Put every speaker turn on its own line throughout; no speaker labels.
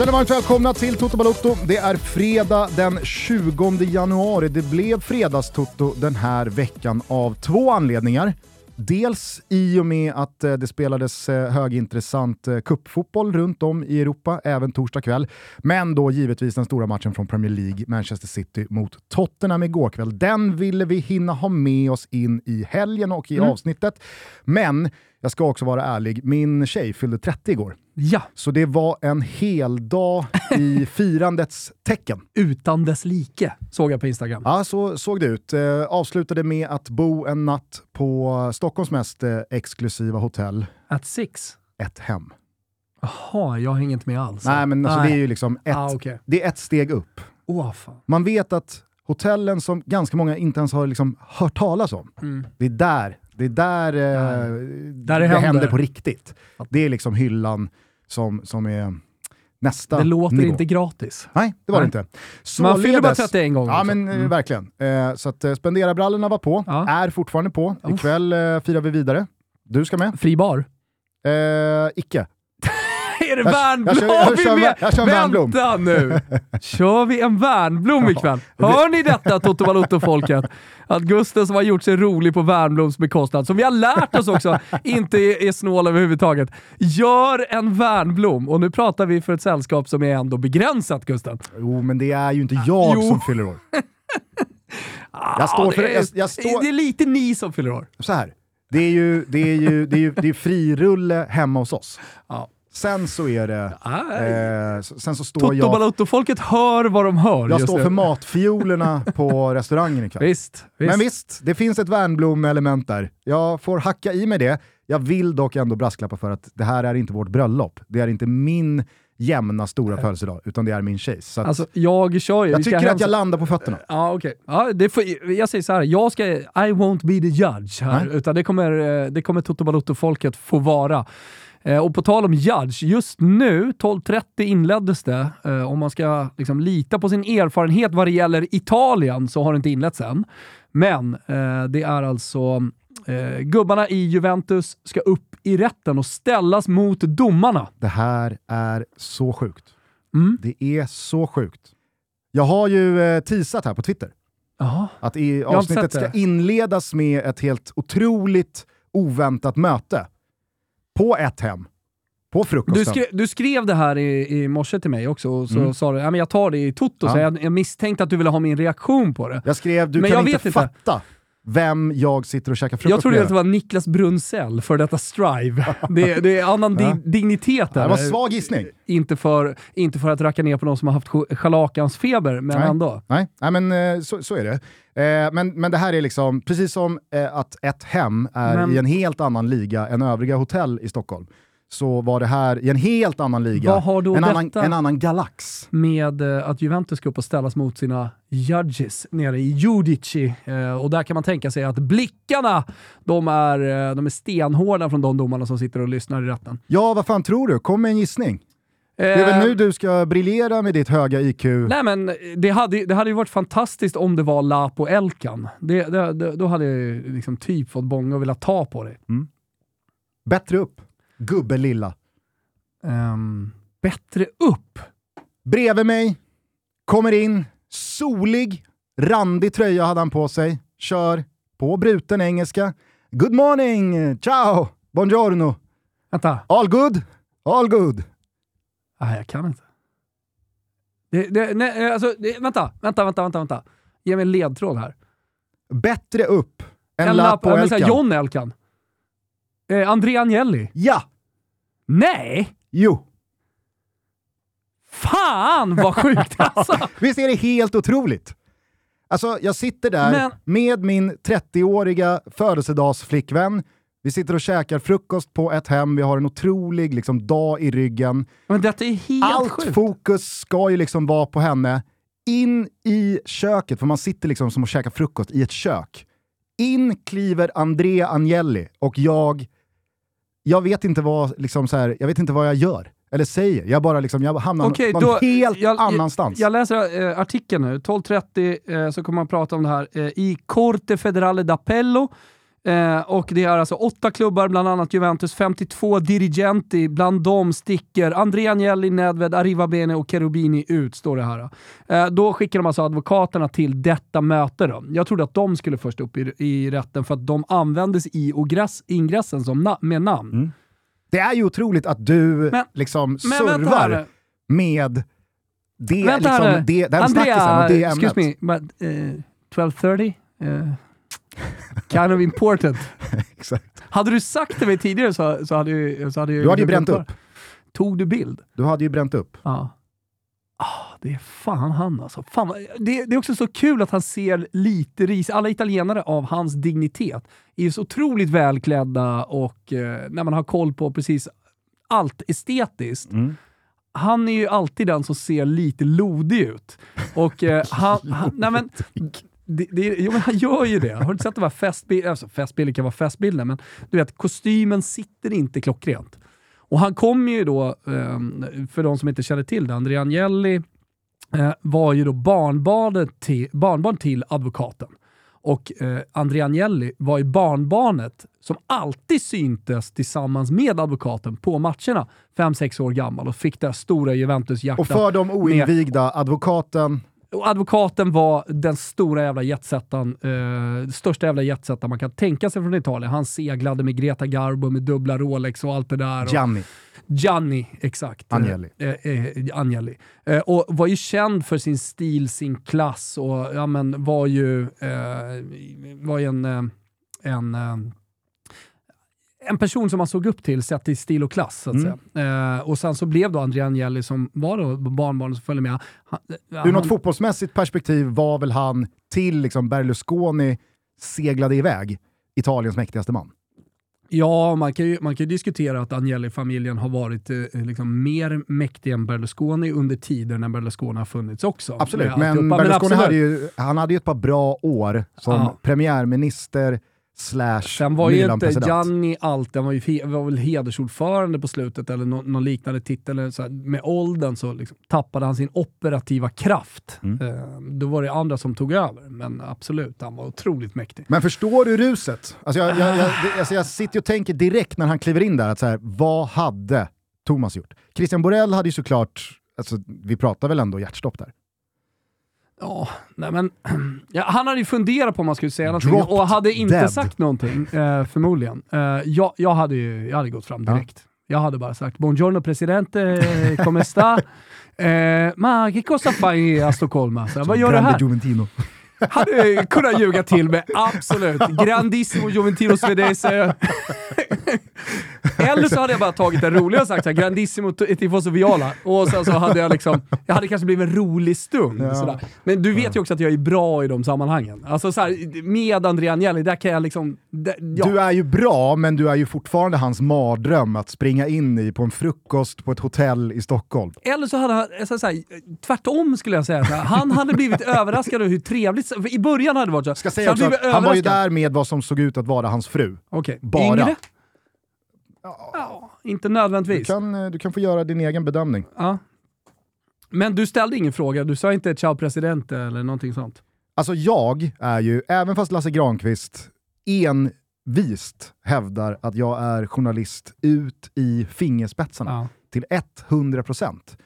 Känner varmt välkomna till Toto Balotto. Det är fredag den 20 januari. Det blev fredagstoto den här veckan av två anledningar. Dels i och med att eh, det spelades eh, högintressant eh, kuppfotboll runt om i Europa, även torsdag kväll. Men då givetvis den stora matchen från Premier League, Manchester City mot Tottenham igår kväll. Den ville vi hinna ha med oss in i helgen och i
Mm.
avsnittet. Men jag ska också vara ärlig, min tjej fyllde 30 igår.
Ja,
Så det var en hel dag i firandets tecken.
utan dess like, såg jag på Instagram.
Ja, så såg det ut. Eh, avslutade med att bo en natt på Stockholms mest eh, exklusiva hotell,
At six.
ett hem.
Jaha, jag har inget med alls.
Nej, men alltså, det är ju liksom ett,
Ah, okej.
det är ett steg upp.
Åh, fan.
Man vet att hotellen som ganska många inte ens har liksom hört talas om,
Mm.
det är där det, är där, eh,
Där det
det
händer.
händer på riktigt. Det är liksom hyllan som, som är nästa
Det låter
nivå.
inte gratis.
Nej, det var
Nej.
det inte.
Man fyller bara
Således-
31 gånger
Ja,
också.
men eh,
Mm.
verkligen. Eh, så att eh, spendera-brallorna var på,
Ja.
är fortfarande på. Ikväll eh, firar vi vidare. Du ska med?
Fri bar.
Eh, icke. Jag-
Värnblom
jag kör- jag kör.
Vänta nu! Kör vi en Värnblom ikväll? Hör ni detta Toto Balotto-folket? Att Gusten som har gjort sig rolig på Värnbloms bekostnad, som vi har lärt oss också inte är, är snål överhuvudtaget. Gör en Värnblom! Och nu pratar vi för ett sällskap som är ändå begränsat Gusten.
Jo, men det är ju inte jag
Jo.
som fyller år. Jag står för-
det, är,
jag- jag står-
det är lite ni som fyller år.
Så här. Det är ju, det är ju, det är ju det är frirulle hemma hos oss.
Ja.
Sen så är det... Eh, sen så står
Toto
jag,
Balotto-folket hör vad de hör
jag står för matfiolerna på restaurangen ikväll.
Visst, visst.
Men visst, det finns ett Värnblom-element där. Jag får hacka i mig det. Jag vill dock ändå brasklappa för att det här är inte vårt bröllop. Det är inte min jämna stora födelsedag, utan det är min tjejs. Så att
Alltså, jag kör ju.
jag tycker att
hälsa-
jag landar på fötterna.
Ja, okej. Ja, det får, jag säger så här, jag ska, I won't be the judge här,
Nej.
utan det kommer, eh, det kommer Toto Balotto-folket få vara. Eh, och på tal om judge, just nu, 12.30 inleddes det. Eh, om man ska liksom lita på sin erfarenhet vad det gäller Italien så har det inte inletts än. Men eh, det är alltså eh, gubbarna i Juventus ska upp i rätten och ställas mot domarna.
Det här är så sjukt.
Mm.
Det är så sjukt. Jag har ju eh, teasat här på Twitter
Jaha.
att i avsnittet ska inledas med ett helt otroligt oväntat möte. På ett hem. På
Du,
frukosten.
skrev, du skrev det här i, i morse till mig också och så
Mm.
sa du ja, men jag tar det i Toto,
Ja.
så jag, jag misstänkte att du ville ha min reaktion på det.
Jag skrev, du
Men
kan
jag
inte
vet inte.
Vem jag sitter och käkar frukost
Jag trodde
med.
att det var Niklas Brunsell för detta Strive. Det, det är annan
Ja.
di- dignitet där.
Det var svag gissning.
Inte för, inte för att racka ner på någon som har haft sch- scharlakansfeber, men
Nej.
ändå.
Nej, nej men eh, så, så är det. Eh, men, men det här är liksom, precis som eh, att ett hem är
Men-
i en helt annan liga än övriga hotell i Stockholm, så var det här i en helt annan liga,
Vad har då
en, annan, en annan galax.
Med eh, att Juventus ska upp och ställas mot sina judges nere i Giudici. Eh, och där kan man tänka sig att blickarna, de är, eh, de är stenhårda från de domarna som sitter och lyssnar i rätten.
Ja, vad fan tror du? Kom med en gissning. Det är väl nu du ska briljera med ditt höga IQ?
Nej men det hade, det hade ju varit fantastiskt om det var Lapo Elkan. Det, det, det, då hade jag liksom typ fått bånga och velat ta på det.
Bättre upp, gubbe lilla.
Ehm, bättre upp.
Bredvid mig, kommer in, solig, randig tröja hade han på sig, kör på bruten engelska. Good morning, ciao, buongiorno,
Vänta,
all good, all good.
nej jag kan inte. Det, det, nej, alltså, det, vänta, vänta, vänta, vänta, vänta. Ge mig en ledtråd här.
Bättre upp än
lapp- här,
Elkan.
John Elkan. Eh, André Agnelli.
Ja,
Nej!
jo.
Fan vad sjukt alltså!
Visst är det helt otroligt? Alltså, jag sitter där
Men-
med min 30-åriga födelsedagsflickvän. Vi sitter och käkar frukost på ett hem, vi har en otrolig liksom, dag i ryggen.
Men detta är helt
Allt
sjukt.
fokus ska ju liksom vara på henne. In i köket, för man sitter liksom som och käkar frukost i ett kök. In kliver Andrea Agnelli och jag, jag vet inte vad, liksom så här, jag vet inte vad jag gör. Eller säger. Jag bara liksom, jag hamnar
Okej,
någon
då-
helt
jag-
annanstans.
Jag läser eh, artikeln nu. 12.30 eh, så kommer man prata om det här. Eh, I Corte Federale d'Appello Eh, och det är alltså åtta klubbar, bland annat Juventus, 52 dirigenti. Bland dem sticker Andrea Agnelli, Nedved, Arrivabene och Cherubini ut, står det här. Eh, då skickar de alltså advokaterna till detta möte. Då. Jag trodde att de skulle först upp i, i rätten för att de användes i ogress, ingressen som na med namn.
Mm. Det är ju otroligt att du
Men-
liksom servar med det,
Vänta
liksom, det, den
Andrea,
snackisen och det ämnet.
excuse me, but, eh, 12.30? Eh, kind of important.
Exakt.
Hade du sagt det mig tidigare så, så hade ju... Så hade
Du hade ju bränt upp.
Tog du bild?
Du hade ju bränt upp.
Ja. Ah, det är fan han alltså. Fan, det, det är också så kul att han ser lite ris. Alla italienare av hans dignitet är ju så otroligt välklädda och eh, när man har koll på precis allt estetiskt.
Mm.
Han är ju alltid den som ser lite lodig ut. Och eh, han, han, nej men, det, det, jo, men han gör ju det. Har du inte sett de här festbilderna? Alltså, festbilder kan vara festbilder, men du vet, kostymen sitter inte klockrent. Och han kom ju då, eh, för de som inte känner till det, Andrea Agnelli eh, var ju då barnbarnet till, barnbarn till advokaten. Och eh, Andrea Agnelli var ju barnbarnet som alltid syntes tillsammans med advokaten på matcherna. Fem sex år gammal och fick det stora Juventus-hjärtat.
Och för de oinvigda, advokaten,
Och advokaten var den stora jävla jetsättaren, eh, största jävla jetsättaren man kan tänka sig från Italien. Han seglade med Greta Garbo med dubbla Rolex och allt det där. Och
Gianni.
Gianni, exakt.
Agnelli.
Eh, eh, Agnelli. Eh, och var ju känd för sin stil, sin klass och ja, men, var ju, eh, var ju en, eh, en, eh, en person som man såg upp till sett i stil och klass. Så att
Mm.
säga. Eh, och sen så blev då Andrea Agnelli, som var då barnbarnet som följde med, han,
Ur något fotbollsmässigt perspektiv var väl han till liksom Berlusconi seglade iväg Italiens mäktigaste man.
Ja, man kan ju, man kan ju diskutera att Agnelli-familjen har varit eh, liksom mer mäktig än Berlusconi under tider när Berlusconi har funnits också.
Absolut,
Med
men. Berlusconi
absolut.
hade ju, han hade ju ett par bra år som
Ja.
premiärminister slash
Sen var ju inte. Gianni alltid, han var, ju, var väl hedersordförande på slutet eller nå- någon liknande titel. Så här. Med åldern så liksom tappade han sin operativa kraft.
Mm.
Eh, då var det andra som tog över, men absolut, han var otroligt mäktig.
Men förstår du ruset? Alltså jag, jag, jag, alltså jag sitter och tänker direkt när han kliver in där, att så här, vad hade Thomas gjort? Christian Borell hade ju såklart, alltså, vi pratar väl ändå hjärtstopp där?
Ja, nej men, ja, han hade ju funderat på om man skulle säga någonting
Dropped
och hade inte
dead.
sagt någonting, eh, förmodligen. Eh, jag, jag, hade ju, jag hade gått fram
Ja.
direkt. Jag hade bara sagt “Buongiorno presidente, come sta?” eh, “Ma che cosa fai a Stoccolma?” så, “Vad gör du här?”
Juventino.
Hade kunnat ljuga till med, absolut. Grandissimo Juventino Svedese. Eller så hade jag bara tagit det roliga och sagt såhär, Grandissimo Tifoso Viola. Och sen så hade jag liksom, jag hade kanske blivit en rolig stund.
Ja.
Sådär. Men du vet ju också att jag är bra i de sammanhangen. Alltså såhär, med Andrea Agnelli, där kan jag liksom... Där, ja.
Du är ju bra, men du är ju fortfarande hans mardröm att springa in i på en frukost på ett hotell i Stockholm.
Eller så hade han, alltså, så här, tvärtom skulle jag säga. Så här, han hade blivit överraskad över hur trevligt... I början hade det varit så.
Ska
så
säga
blivit
att han var ju där med vad som såg ut att vara hans fru.
Okej.
Bara.
Yngre? Ja, inte
Du
nödvändigtvis.
kan, eh, du kan få göra din egen bedömning.
Ja. Men du ställde ingen fråga, du sa inte “ciao presidente” eller någonting sånt?
Alltså jag är ju, även fast Lasse Granqvist envist hävdar att jag är journalist ut i fingerspetsarna
Ja.
till 100%,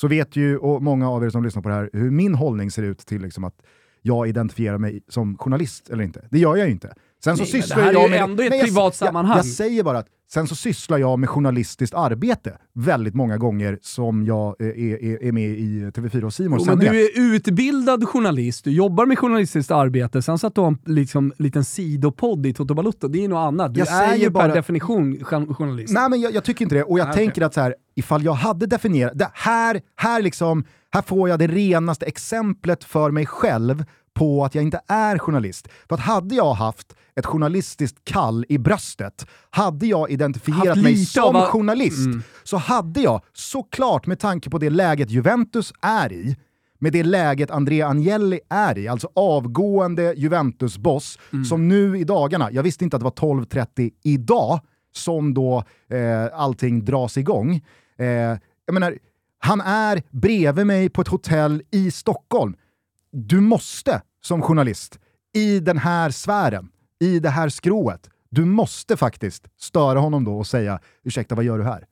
så vet ju, och många av er som lyssnar på det här, hur min hållning ser ut till liksom att jag identifierar mig som journalist eller inte. Det gör jag ju inte. Sen så
Nej,
sysslar
det här är
jag
ju
med...
ändå i ett
Nej, jag-
privat
jag,
sammanhang.
Jag säger bara att sen så sysslar jag med journalistiskt arbete väldigt många gånger som jag eh, är, är, är med i TV4 och Simons
Jo, men du är utbildad journalist, du jobbar med journalistiskt arbete, sen så att du har en liksom, liten sidopodd i Toto Balutto, det är något annat. Du
Jag
är
säger
ju
bara-
per definition jour- journalist.
Nej men jag, jag tycker inte det, och jag
Ah, okej.
tänker att så här, ifall jag hade definierat, det här, här, liksom, här får jag det renaste exemplet för mig själv på att jag inte är journalist. För att hade jag haft ett journalistiskt kall i bröstet, hade jag identifierat mig som
av
journalist,
Mm.
så hade jag såklart med tanke på det läget Juventus är i, med det läget Andrea Agnelli är i, alltså avgående Juventus-boss,
Mm.
som nu i dagarna, jag visste inte att det var 12.30 idag, som då eh, allting dras igång. Eh, jag menar, han är bredvid mig på ett hotell i Stockholm. Du måste som journalist i den här sfären, i det här skrået, Du måste faktiskt störa honom då och säga “ursäkta, vad gör du här?”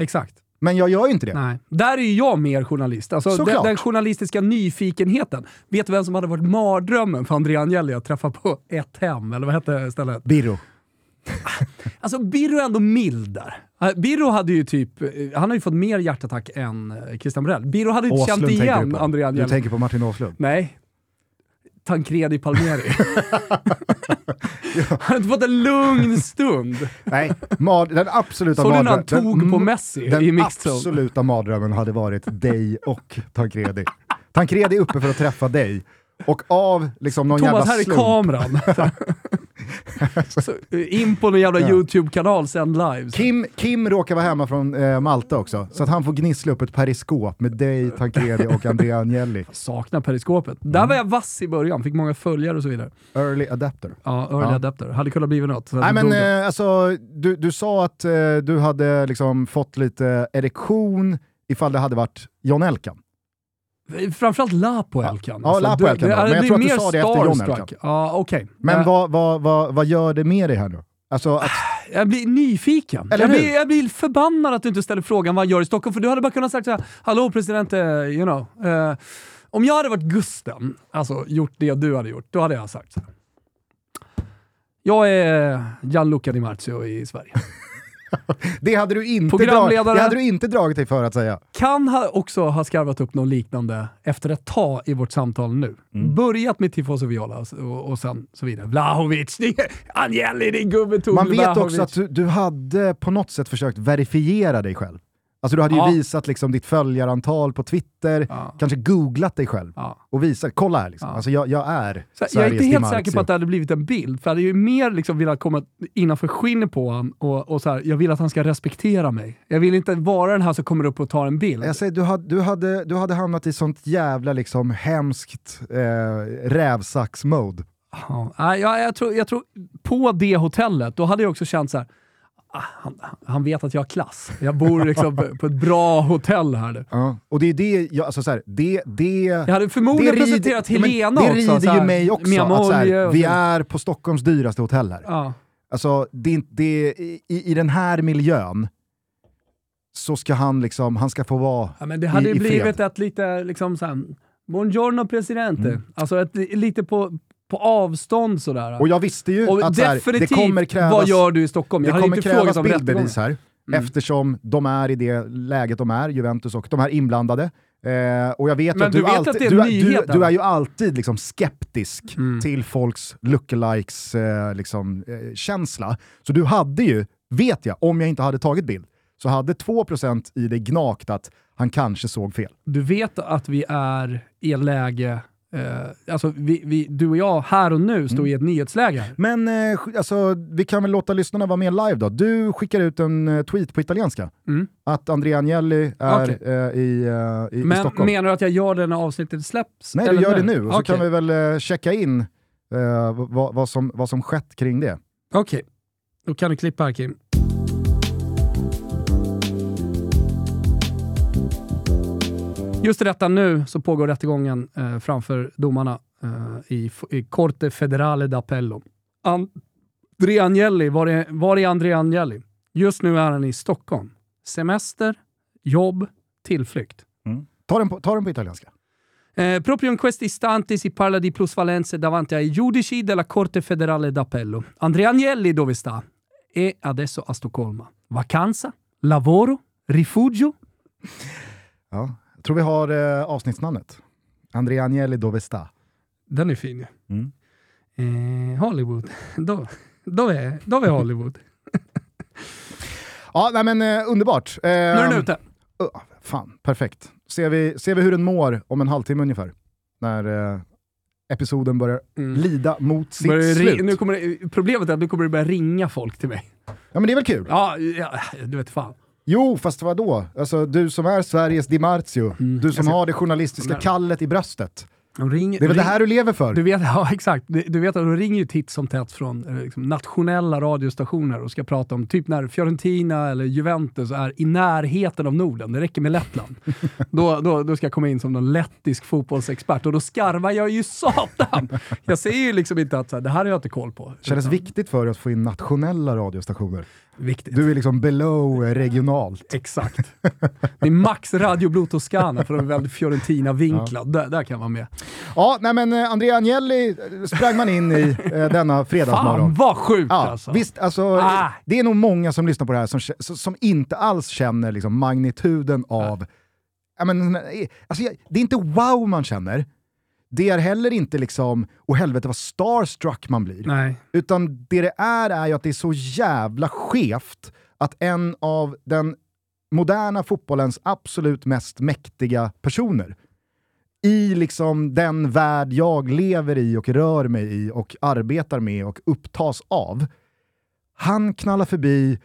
Exakt.
Men jag gör ju inte det.
Nej. Där är ju jag mer journalist. Alltså den, den journalistiska nyfikenheten. Vet du vem som hade varit mardrömmen för André Agnelli att träffa på ett hem? Eller vad hette stället?
Birro.
Alltså Birro är ändå mild där. Eh, Birro hade ju typ, eh, han har ju fått mer hjärtattack än eh, Christian Borell. Birro hade ju inte känt igen
du på.
André
Du
Agnelli.
tänker på Martin Åslund.
Nej. Tancredi Palmieri. Han har inte fått en lugn stund.
Nej, mad, den absoluta
Såg du när han tog på
den-
Messi
Den
i zone?
absoluta mardrömmen hade varit dig och Tancredi. Tancredi är uppe för att träffa dig. Och av liksom någon
Thomas,
jävla
här är
slump.
kameran. Så, eh, in på någon jävla
Ja.
YouTube-kanal, sänd live.
Kim, Kim råkar vara hemma från eh, Malta också, så att han får gnissla upp ett periskop med dig, Tancredi och Andrea Agnelli.
Saknar periskopet. Där
Mm.
var jag vass i början, fick många följare och så vidare.
Early adapter.
Ja, early
Ja.
adapter. Hade kunnat bli något.
Nej men eh, alltså, du, du sa att eh, du hade liksom fått lite erektion ifall det hade varit John Elkan.
Framförallt Lapo Elkan.
Ja, Lapo
det-
Elkan. Men jag tror att du sa det efter John. Elkan.
Ja, okej.
Men
Eh,
vad, vad, vad, vad gör det med dig här nu? Alltså att,
Jag blir nyfiken.
Eller
Jag blir, jag blir förbannad att du inte ställer frågan vad han gör i Stockholm, för du hade bara kunnat säga såhär, hallå president, eh, you know. eh, om jag hade varit Gusten, alltså gjort det du hade gjort, då hade jag sagt så här. Jag är Gianluca Di Marzio i Sverige.
det, hade du inte drag, det hade du inte dragit dig för att säga.
Kan ha också ha skarvat upp något liknande efter ett tag i vårt samtal nu.
Mm.
Börjat med Tifoso Viola och, och, och sen så vidare. Vlahovic, Agnelli, din gubbe tog
Man vet
Vlahovic.
också att du, du hade på något sätt försökt verifiera dig själv. Alltså du hade ju
Ja.
visat liksom ditt följarantal på Twitter,
Ja.
kanske googlat dig själv
Ja.
och visat, kolla här liksom. Alltså jag, jag är
Så jag är inte helt säker på att det hade blivit en bild, för jag hade ju mer liksom velat komma innanför skinnet på honom och, och så här, jag vill att han ska respektera mig. Jag vill inte vara den här som kommer upp och tar en bild.
Jag säger, du, hade, du, hade, du hade hamnat i sånt jävla liksom hemskt eh, rävsax-mode.
Ja, jag, jag, tror, jag tror på det hotellet, då hade jag också känt så här. Ah, han, han vet att jag har klass. Jag bor liksom på, ett bra hotell här nu.
Ja. Och det är det, jag, alltså så här, det, det,
Jag hade förmodligen
det rider-
presenterat
men
Helena
Det
också.
rider
så här,
ju mig också, att så här, vi är på Stockholms dyraste hotell här.
Ja.
Alltså, det, det, i, i den här miljön så ska han liksom, han ska få vara
Ja, men det hade
i, i
blivit ett lite, liksom såhär, Buongiorno presidente.
Mm.
Alltså ett, lite på, på avstånd sådär.
Och jag visste ju
Och
att här, det kommer krävas,
vad gör du i Stockholm? Jag
det kommer
inte
krävas bildbevis här,
Mm.
eftersom de är i det läget de är, Juventus och de är inblandade. Eh, och jag vet
Men
att
du
du,
vet
alltid,
att det är
du,
en nyhet,
du, du är ju alltid liksom skeptisk
Mm.
till folks lookalikes eh, liksom, eh, känsla. Så du hade ju, vet jag, om jag inte hade tagit bild, så hade 2% i dig gnagt att han kanske såg fel.
Du vet att vi är i ett läge, eh, alltså vi, vi, du och jag här och nu står i ett nyhetsläge.
Men eh, alltså, vi kan väl låta lyssnarna vara med live då. Du skickar ut en eh, tweet på italienska,
Mm.
att Andrea Agnelli är
Okej.
eh, i, eh, i, i
Men
Stockholm.
menar du att jag gör det när avsnittet släpps?
Nej, du gör det nu och så
Okej.
kan vi väl eh, checka in vad, vad, som, vad som skett kring det.
Okej, då kan du klippa här Kim. Just i detta nu så pågår rättegången eh, framför domarna eh, i, i Corte Federale d'Appello. Andrea Agnelli, var är, var är Andrea Agnelli? Just nu är han i Stockholm. Semester, jobb, tillflykt.
Ta den på, ta den på italienska.
Eh, proprio questi istanti si parla di plusvalenze davanti ai giudici della Corte Federale d'Appello. Andrea Agnelli dove sta? È adesso a Stoccolma. Vacanza? Lavoro? Rifugio?
Ja. Tror vi har eh, avsnittsnamnet. Andrea Agnelli dove sta?
Den är fin.
Mm.
Eh, Hollywood. Dove, dove är Hollywood?
Ja, nej men eh, underbart.
Nu är den ute.
uh, fan, perfekt. Ser vi, ser vi hur den mår om en halvtimme ungefär. När eh, episoden börjar
Mm.
lida mot sitt
Börjar
slut.
nu kommer det, problemet är att nu kommer det börja ringa folk till mig.
Ja men det är väl kul?
Ja, ja du vet fan.
Jo, fast vadå? Alltså, du som är Sveriges Di Marzio,
Mm,
du som
ska-
har det journalistiska
Men-
kallet i bröstet.
De ringer,
Det är väl det
ring-
här du lever för?
Du vet, ja, exakt. Du, vet att de ringer ju titt som tätt från eh, liksom, nationella radiostationer och ska prata om typ när Fiorentina eller Juventus är i närheten av Norden. Det räcker med Lettland. då, då, då ska jag komma in som någon lettisk fotbollsexpert och då skarvar jag ju satan! Jag säger ju liksom inte att så här, det här har jag inte koll på.
Kändes viktigt för dig att få in nationella radiostationer.
Viktigt.
Du är liksom below eh, regionalt.
Exakt. Det är max Radio Blue Toscana för att vara väldigt Fiorentina-vinklad. Där, där kan vara med.
Ja, nej men eh, Andrea Agnelli eh, sprang man in i eh, denna fredagsmorgon.
Fan vad sjukt
Ja,
alltså!
Visst, alltså,
Ah.
det är nog många som lyssnar på det här som, som- inte alls känner liksom, magnituden av... Ja, men, alltså, det är inte wow man känner, det är heller inte liksom, och helvete vad starstruck man blir.
Nej.
Utan det det är är ju att det är så jävla skevt att en av den moderna fotbollens absolut mest mäktiga personer i liksom den värld jag lever i och rör mig i och arbetar med och upptas av. Han knallar förbi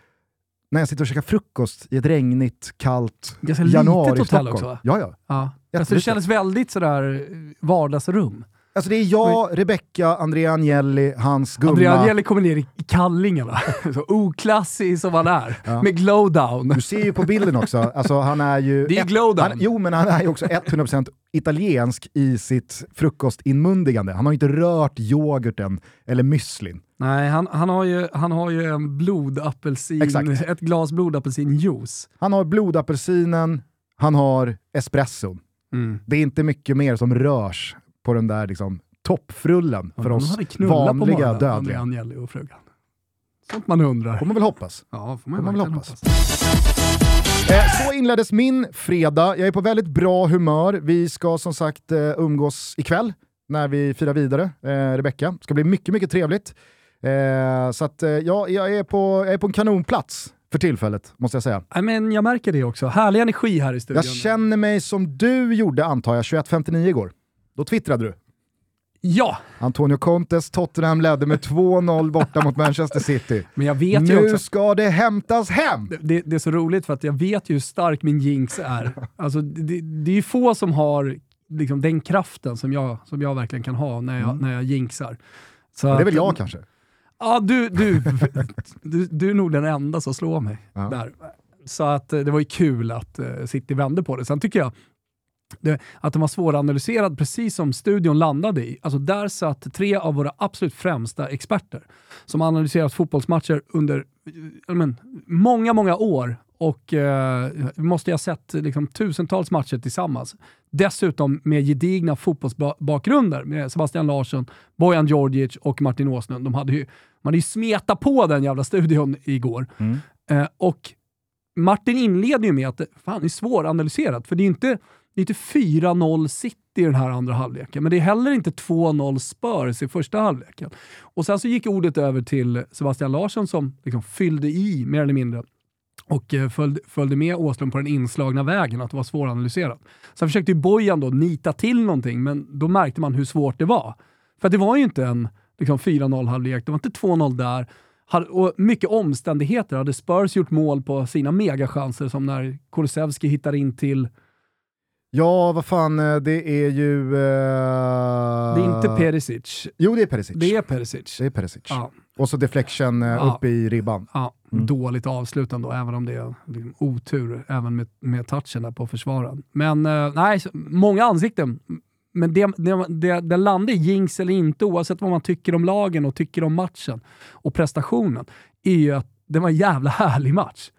när jag sitter och käkar frukost i ett regnigt, kallt
Ganska litet
januari i
hotell
Stockholm.
också, va?
Ja, ja.
Ja. Alltså, det kändes väldigt sådär eh, vardagsrum.
Alltså det är jag, Rebecca, Andrea Agnelli, hans gumma.
Andrea Agnelli kommer ner i kallingarna, så oklassig som han är, med glowdown.
Du ser ju på bilden också, alltså han är ju...
Det är
ett-
glowdown.
han, Jo, men han är ju också 100% italiensk i sitt frukostinmundigande. Han har ju inte rört yoghurten eller müslin.
Nej, han, han, har ju, han har ju en blodapelsin,
Exakt.
ett glas blodapelsinjuice.
Han har blodapelsinen, han har espresson.
Mm.
Det är inte mycket mer som rörs på den där liksom, toppfrullen för
De
oss vanliga dödliga.
Agnelli och frugan. Sånt man undrar.
Får man väl hoppas.
Ja, får man,
Får man väl
verkligen
hoppas. Eh, så inleddes min fredag. Jag är på väldigt bra humör. Vi ska som sagt eh, umgås ikväll när vi firar vidare, eh, Rebecca. Det ska bli mycket, mycket trevligt. Eh, så att, eh, ja, jag, är på, jag är på en kanonplats för tillfället, måste jag säga.
Nej, men jag märker det också. Härlig energi här i studion.
Jag känner mig som du gjorde, antar jag, 21.59 igår. Då twittrade du.
Ja,
Antonio Contes Tottenham ledde med 2-0 borta mot Manchester City.
men jag vet
Nu
också...
ska det hämtas hem!
Det- Det, det är så roligt för att jag vet ju hur stark min jinx är. Alltså, det, det är ju få som har liksom, den kraften som jag, som jag verkligen kan ha när jag, när jag jinxar. Så
Mm. Det är väl jag kanske?
Ja, du, du, du, du är nog den enda som slår mig
Ja.
där. Så att eh, det var ju kul att uh, City vände på det. Sen tycker jag det, att de var svåranalyserad precis som studion landade i. Alltså där satt tre av våra absolut främsta experter som analyserat fotbollsmatcher under eh, men, många, många år och eh, måste ha sett liksom, tusentals matcher tillsammans. Dessutom med gedigna fotbollsbakgrunder med Sebastian Larsson, Bojan Djordjic och Martin Åslund. De hade ju, man hade ju smetat på den jävla studion igår.
Mm.
Eh, och Martin inleder ju med att fan, det är svåranalyserat, för det är inte, det är inte 4-0 City i den här andra halvleken, men det är heller inte 2-0 Spurs i första halvleken. Och sen så gick ordet över till Sebastian Larsson som liksom fyllde i mer eller mindre och eh, följde, följde med Åström på den inslagna vägen, att det var svåranalyserat. Sen försökte ju Bojan då nita till någonting, men då märkte man hur svårt det var. För det var ju inte en liksom, 4-0 halvlek, det var inte 2-0 där. Och mycket omständigheter. Hade Spurs gjort mål på sina megachanser, som när Kulusevski hittar in till...
Ja, vad fan, eh, det är ju... eh,
Det är inte Perisic,
Jo, det är Perisic.
det är Perisic.
Det är Perisic.
Ja,
Och så deflection eh,
Ja.
upp i ribban.
ja,
Mm.
Dåligt avslutande då, även om det är liksom otur, även med, med touchen där på försvararen. Men eh, nej, många ansikten. Men det, det, det, det landar i jinx eller inte, oavsett vad man tycker om lagen och tycker om matchen och prestationen, är ju att det var en jävla härlig match.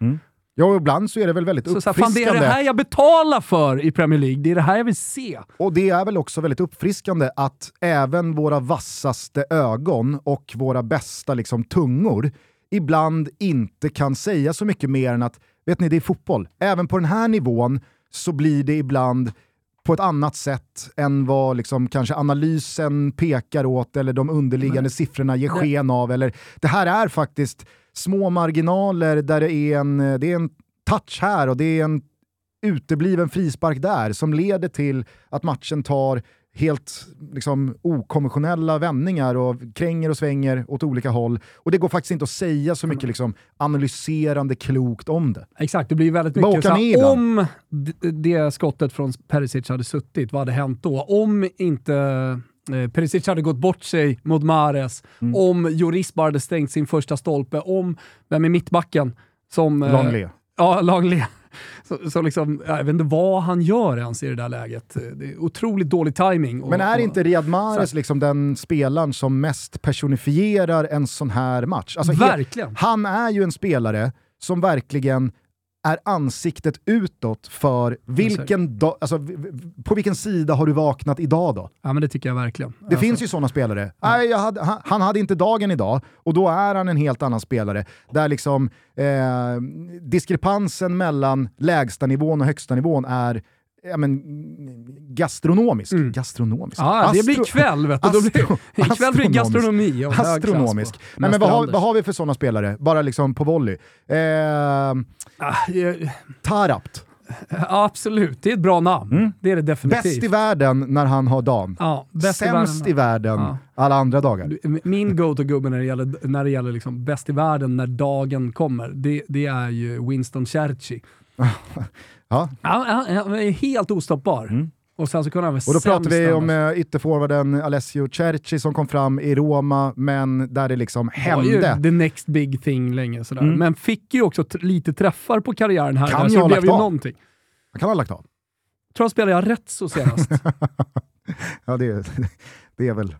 Ja, och ibland så är det väl väldigt
Så, så här, fan, det
uppfriskande.
är det här jag betalar för i Premier League. Det är det här jag vill se.
Och det är väl också väldigt uppfriskande att även våra vassaste ögon och våra bästa liksom, tungor ibland inte kan säga så mycket mer än att, vet ni, det är fotboll. Även på den här nivån så blir det ibland på ett annat sätt än vad liksom kanske analysen pekar åt eller de underliggande siffrorna ger sken av. Eller, det här är faktiskt små marginaler där det är en, det är en touch här och det är en utebliven frispark där som leder till att matchen tar helt liksom, okonventionella vändningar och kränger och svänger åt olika håll. Och det går faktiskt inte att säga så mycket liksom, analyserande klokt om det.
Exakt, det blir väldigt mycket så om det skottet från Perisic hade suttit, vad hade hänt då? Om inte eh, Perisic hade gått bort sig mot Mares, mm. om Joris bara hade stängt sin första stolpe, om, vem är mittbacken? Som,
eh, Langley.
Ja, Langley. Så, så liksom, jag vet inte vad han gör ens i det där läget. Det är otroligt dålig timing.
Men är inte Riyad Mahrez liksom den spelaren som mest personifierar en sån här match?
Alltså, verkligen!
Han är ju en spelare som verkligen är ansiktet utåt för vilken dag, alltså, på vilken sida har du vaknat idag då?
Ja men det tycker jag verkligen.
Det alltså. finns ju sådana spelare. Ja. Nej, hade, han, han, hade inte dagen idag och då är han en helt annan spelare. Där liksom eh, diskrepansen mellan lägsta nivån och högsta nivån är ja, men, gastronomisk. Mm. Gastronomisk?
Ja, Astro det blir kväll vet du. Blir, ikväll blir gastronomi.
Astronomisk. Nej, men vad, har, vad har vi för sådana spelare? Bara liksom på volley. Eh, ah, jag... Tarapt.
absolut, det är ett bra namn. Mm. Det är det definitivt.
Bäst i världen när han har dagen. Ja, Sämst i världen, i världen ja. alla andra dagar.
Min go-to-gubbe när det gäller, när det gäller liksom bäst i världen när dagen kommer, det, det är ju Winston Churchill. Ja. Ja, han är helt ostoppbar. Mm. Och sen så kunde han
Och då pratar vi om uh, ytterforwarden Alessio Cerci som kom fram i Roma, men där det liksom hände. Det
var ju the next big thing länge sådär. Mm. Men fick ju också lite träffar på karriären här. Kan där, så det blev ju av. någonting.
Han kan ha lagt av.
Tror han spelade jag rätt så senast.
ja, det, det är väl...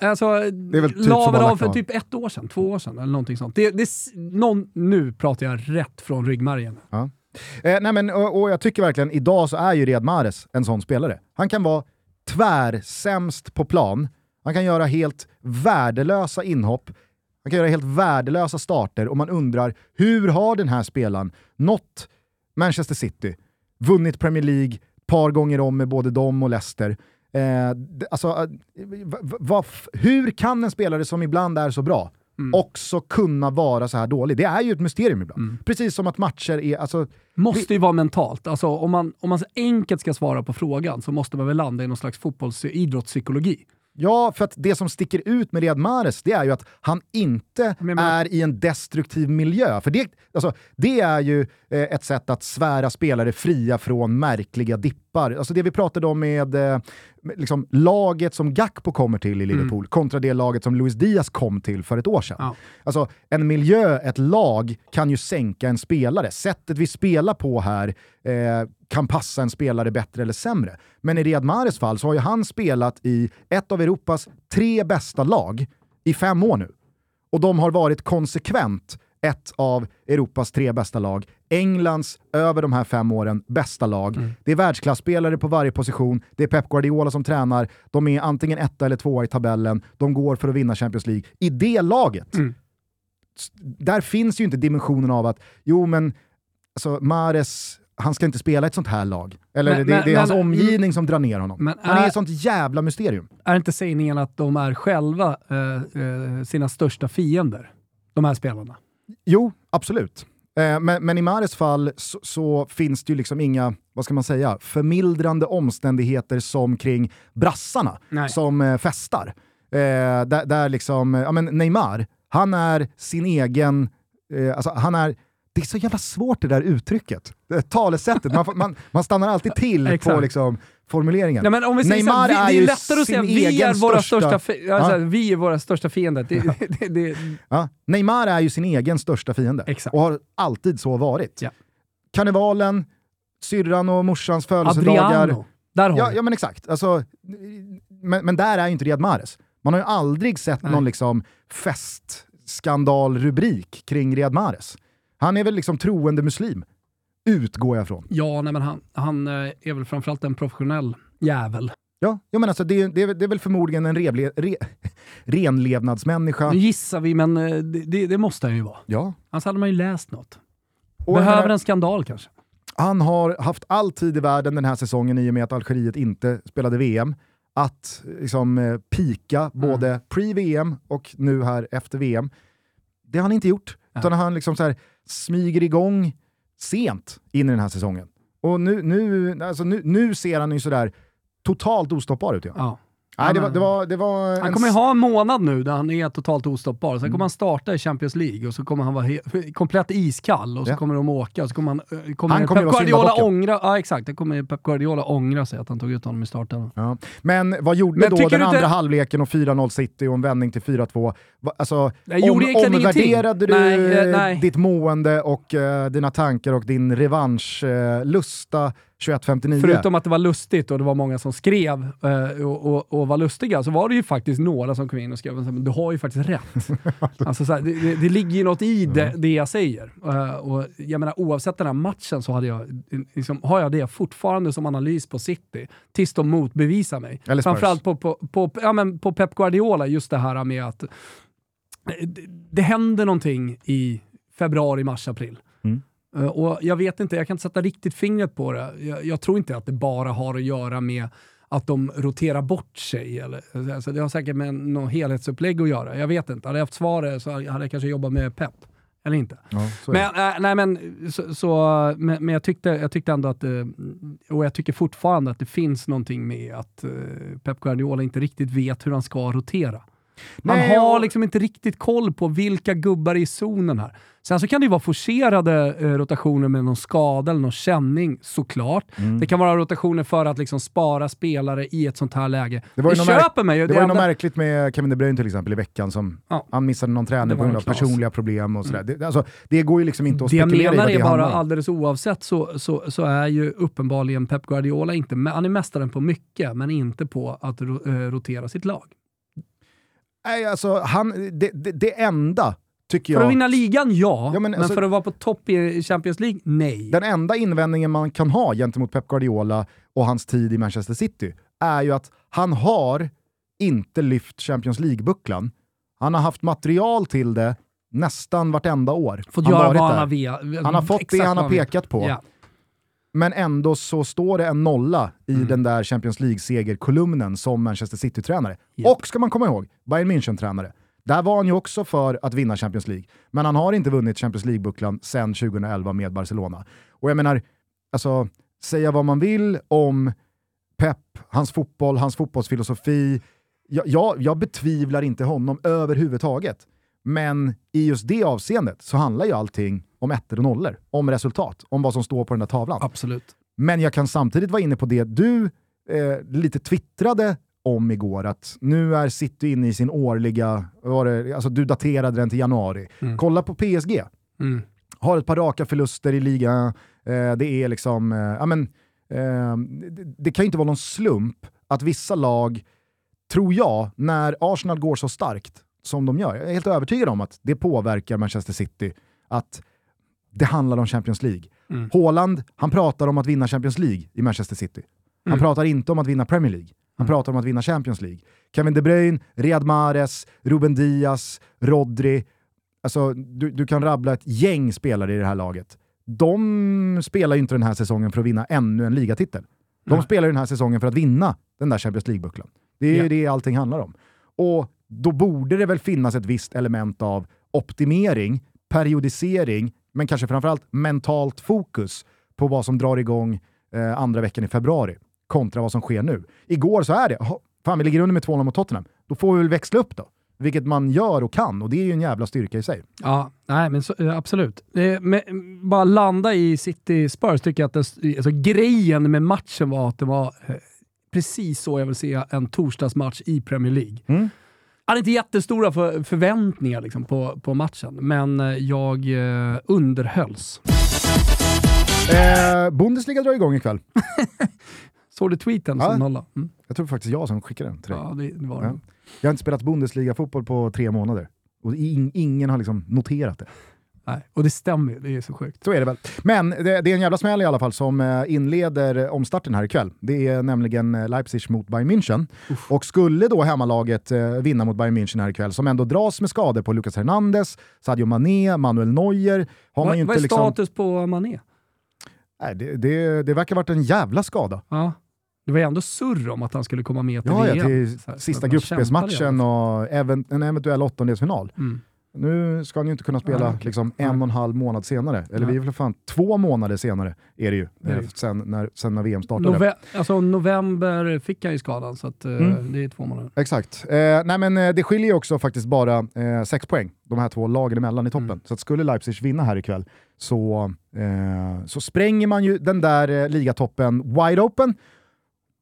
Alltså, det är väl typ la väl av för typ ett år sedan, två år sedan eller någonting sånt. Det, det, någon, nu pratar jag rätt från ryggmärgen.
Ja. Eh, nej men, och, och, jag tycker verkligen, idag så är ju Riyad Mahrez en sån spelare. Han kan vara tvärsämst på plan, han kan göra helt värdelösa inhopp, han kan göra helt värdelösa starter och man undrar hur har den här spelaren nått Manchester City, vunnit Premier League par gånger om med både dem och Leicester. Eh, alltså, eh, hur kan en spelare som ibland är så bra mm. också kunna vara så här dålig. Det är ju ett mysterium ibland. Mm. Precis som att matcher är... Alltså,
måste ju vara mentalt. Alltså, om, man, om man så enkelt ska svara på frågan så måste man väl landa i någon slags fotbollsidrottspsykologi.
Ja, för att det som sticker ut med Riyad Mahrez, det är ju att han inte men, men... är i en destruktiv miljö. För det, alltså, det är ju eh, ett sätt att svära spelare fria från märkliga dippar. Alltså det vi pratade om med eh, liksom, laget som Gakpo kommer till i mm. Liverpool mm. kontra det laget som Luis Diaz kom till för ett år sedan. Ja. Alltså, en miljö, ett lag, kan ju sänka en spelare. Sättet vi spelar på här eh, kan passa en spelare bättre eller sämre. Men i Riyad Mahrez fall så har ju han spelat i ett av Europas tre bästa lag i fem år nu. Och de har varit konsekvent ett av Europas tre bästa lag. Englands, över de här fem åren, bästa lag. Mm. Det är världsklasspelare på varje position, det är Pep Guardiola som tränar, de är antingen etta eller tvåa i tabellen, de går för att vinna Champions League. I det laget, mm. där finns ju inte dimensionen av att, jo men, alltså Mares han ska inte spela ett sånt här lag. Eller men, det, men, det, är men, hans omgivning som drar ner honom. han är, är ett sånt jävla mysterium.
Är inte sägningen att de är själva eh, eh, sina största fiender? De här spelarna.
Jo, absolut. Eh, men, men, i Mares fall så, så, finns det ju liksom inga, vad ska man säga, förmildrande omständigheter som kring brassarna Nej. som eh, festar. Eh, där, där liksom, ja men Neymar, han är sin egen, eh, alltså han är det är så jävla svårt det där uttrycket. Det talesättet, man, man, man stannar alltid till på liksom, formuleringen.
Nej, men om vi säger Neymar så, vi, är, det är lättare att säga vi är våra största, största ja. vi är våra största fiender. Det, ja. det, det,
ja. Neymar är ju sin egen största fiende
Exakt.
och har alltid så varit. Ja. Karnevalen, syrran och morsans födelsedagar. Adriano.
Där har
ja, ja men exakt. Alltså, men, men där är ju inte Riyad Mahrez. Man har ju aldrig sett Nej. någon liksom festskandalrubrik kring Riyad Mahrez. Han är väl liksom troende muslim, utgår jag från.
Ja, nej, men han, han eh, är väl framförallt en professionell jävel.
Ja, jag menar alltså, det, det, det är väl förmodligen en revle, re, renlevnadsmänniska.
Nu gissar vi, men eh, det, det, måste han ju vara.
Ja.
Annars hade man ju läst något. Och Behöver menar, en skandal kanske.
Han har haft all tid i världen den här säsongen i och med att Algeriet inte spelade VM att liksom, eh, pika mm. både pre-VM och nu här efter VM. Det har han inte gjort. Ja. Utan han liksom så här, smyger igång sent in i den här säsongen. Och nu, nu, alltså nu, nu ser han ju sådär totalt ostoppbar ut igen.
Ja.
Nej, det var, det var, det var
Han kommer ju
s-
ha en månad nu där han är totalt ostoppbar. Sen
Mm.
kommer han starta i Champions League och så kommer han vara komplett iskall och så
Ja.
kommer de åka och så kommer han... eh, Kommer
Han kommer
Pep Guardiola ångra... Ja exakt, det kommer Pep Guardiola ångra sig att han tog ut honom i starten.
Ja. Men vad gjorde
Men
då den
du inte-
andra halvleken och 4-0 City och en vändning till 4-2? Va- Alltså,
Jag
om, omvärderade du.
Nej, eh, nej.
ditt mående och eh, dina tankar och din revanschlusta 21.59?
Förutom att det var lustigt och det var många som skrev eh, och, och, och var lustiga, så var det ju faktiskt några som kom in och skrev men du har ju faktiskt rätt. alltså, så här, det, det, ligger ju något i det, det jag säger. Eh, och jag menar, oavsett den här matchen så hade jag, liksom, har jag det fortfarande som analys på City, tills de motbevisar mig.
Eller.
Framförallt på, på, på, ja, men på Pep Guardiola, just det här med att eh, det, det händer någonting i februari, mars, april.
Mm.
Eh, Och jag vet inte, jag kan inte sätta riktigt fingret på det. Jag, jag tror inte att det bara har att göra med att de roterar bort sig. Eller, alltså det har säkert med något helhetsupplägg att göra. Jag vet inte. Hade jag haft svaret så hade jag kanske jobbat med Pep. Eller inte.
Ja.
Men, äh, nej, men, så, så, men, men jag, tyckte, jag tyckte ändå att, eh, och jag tycker fortfarande att det finns någonting med att eh, Pep Guardiola inte riktigt vet hur han ska rotera. Man
Nej,
har liksom inte riktigt koll på vilka gubbar i zonen här. Sen så kan det ju vara forcerade eh, rotationer med någon skada eller någon känning, såklart.
Mm.
Det kan vara rotationer för att liksom spara spelare i ett sånt här läge.
Det var
det köper mig ju.
Det var ju
enda-
något märkligt med Kevin De Bruyne till exempel i veckan som
Ja.
han missade någon
Det
träning på grund av personliga problem och sådär. Det, alltså, det går ju liksom inte att
Det jag
spekulera i
menar
vad det
är bara
handlar
alldeles oavsett så, så, så är ju uppenbarligen Pep Guardiola inte, han är mästaren på mycket, men inte på att ro, eh, rotera sitt lag.
Nej, alltså, han, det, det, det enda tycker
För att
jag...
vinna ligan, ja.
Ja, men
men,
alltså-
för att vara på topp i Champions League, nej.
Den enda invändningen man kan ha gentemot Pep Guardiola och hans tid i Manchester City är ju att han har inte lyft Champions League-bucklan. Han har haft material till det nästan vartenda år.
Fått
han
göra vad han vill.
Han har fått det han har pekat på.
Ja.
Men ändå så står det en nolla i
Mm.
den där Champions League-segerkolumnen som Manchester City-tränare.
Japp.
Och ska man komma ihåg, Bayern München-tränare. Där var han ju också för att vinna Champions League. Men han har inte vunnit Champions League-bucklan sedan 2011 med Barcelona. Och jag menar, alltså, säga vad man vill om Pep, hans fotboll, hans fotbollsfilosofi. Jag, jag, jag betvivlar inte honom överhuvudtaget. Men i just det avseendet så handlar ju allting om ettor och nollor, om resultat, om vad som står på den där tavlan.
Absolut.
Men jag kan samtidigt vara inne på det du eh, lite twittrade om igår, att nu är City inne i sin årliga, var det, alltså du daterade den till januari.
Mm.
Kolla på PSG,
Mm.
har ett par raka förluster i ligan, eh, det är liksom, eh, ja men, eh, det, det kan ju inte vara någon slump att vissa lag, tror jag, när Arsenal går så starkt som de gör, jag är helt övertygad om att det påverkar Manchester City, att det handlar om Champions League.
Mm.
Haaland, han pratar om att vinna Champions League i Manchester City. Han
Mm.
pratar inte om att vinna Premier League. Han
Mm.
pratar om att vinna Champions League. Kevin De Bruyne, Riyad Mahrez, Ruben Diaz, Rodri. Alltså, du, du kan rabbla ett gäng spelare i det här laget. De spelar ju inte den här säsongen för att vinna ännu en ligatitel. De
Nej.
spelar ju den här säsongen för att vinna den där Champions League-bucklan. Det är ju
Ja.
det allting handlar om. Och då borde det väl finnas ett visst element av optimering, periodisering, men kanske framförallt mentalt fokus på vad som drar igång eh, andra veckan i februari kontra vad som sker nu. Igår så är det, "Jaha, fan vi ligger under med 2-0 mot Tottenham, då får vi väl växla upp då. Vilket man gör och kan och det är ju en jävla styrka i sig.
Ja, nej men så, eh, absolut. Men, bara landa i City Spurs tycker jag att det, alltså, grejen med matchen var att det var eh, precis så jag vill se en torsdagsmatch i Premier League.
Mm.
Hade inte jättestora för, förväntningar liksom, på, på matchen, men eh, jag eh, underhölls.
Eh, Bundesliga drar igång ikväll.
Såg du tweeten
Ja.
som nolla? Mm.
Jag tror faktiskt jag som skickade den till dig.
Ja, det, det var
Ja. Jag har inte spelat Bundesliga-fotboll på tre månader. Och in, ingen har liksom noterat det.
Nej. Och det stämmer ju, det är så sjukt.
Så är det väl. Men det, det är en jävla smäll i alla fall som eh, inleder omstarten här ikväll. Det är nämligen eh, Leipzig mot Bayern München. Och skulle då hemmalaget eh, vinna mot Bayern München här ikväll, som ändå dras med skador på Lucas Hernandez, Sadio Mané, Manuel Neuer, har man
Vad, är
liksom...
status på Mané?
Nej, det, det, det verkar ha varit en jävla skada.
Ja. Det var ju ändå surr om att han skulle komma med till
Ja, ja,
VM.
till
här, så
sista gruppspelsmatchen och även, en eventuell åttondelsfinal.
Mm.
Nu ska han ju inte kunna spela
Ah, okej.
liksom, en och en halv månad senare. Eller
Nej.
vi är väl fan två månader senare är det ju, eh, sen, när, sen när VM startade.
Nove alltså, november fick han ju skadan, så att, eh,
Mm.
det är två månader.
Exakt. Eh, nej men eh, det skiljer ju också faktiskt bara eh, sex poäng, de här två lagen emellan i toppen.
Mm.
Så att skulle Leipzig vinna här ikväll så, så spränger man ju den där ligatoppen wide open.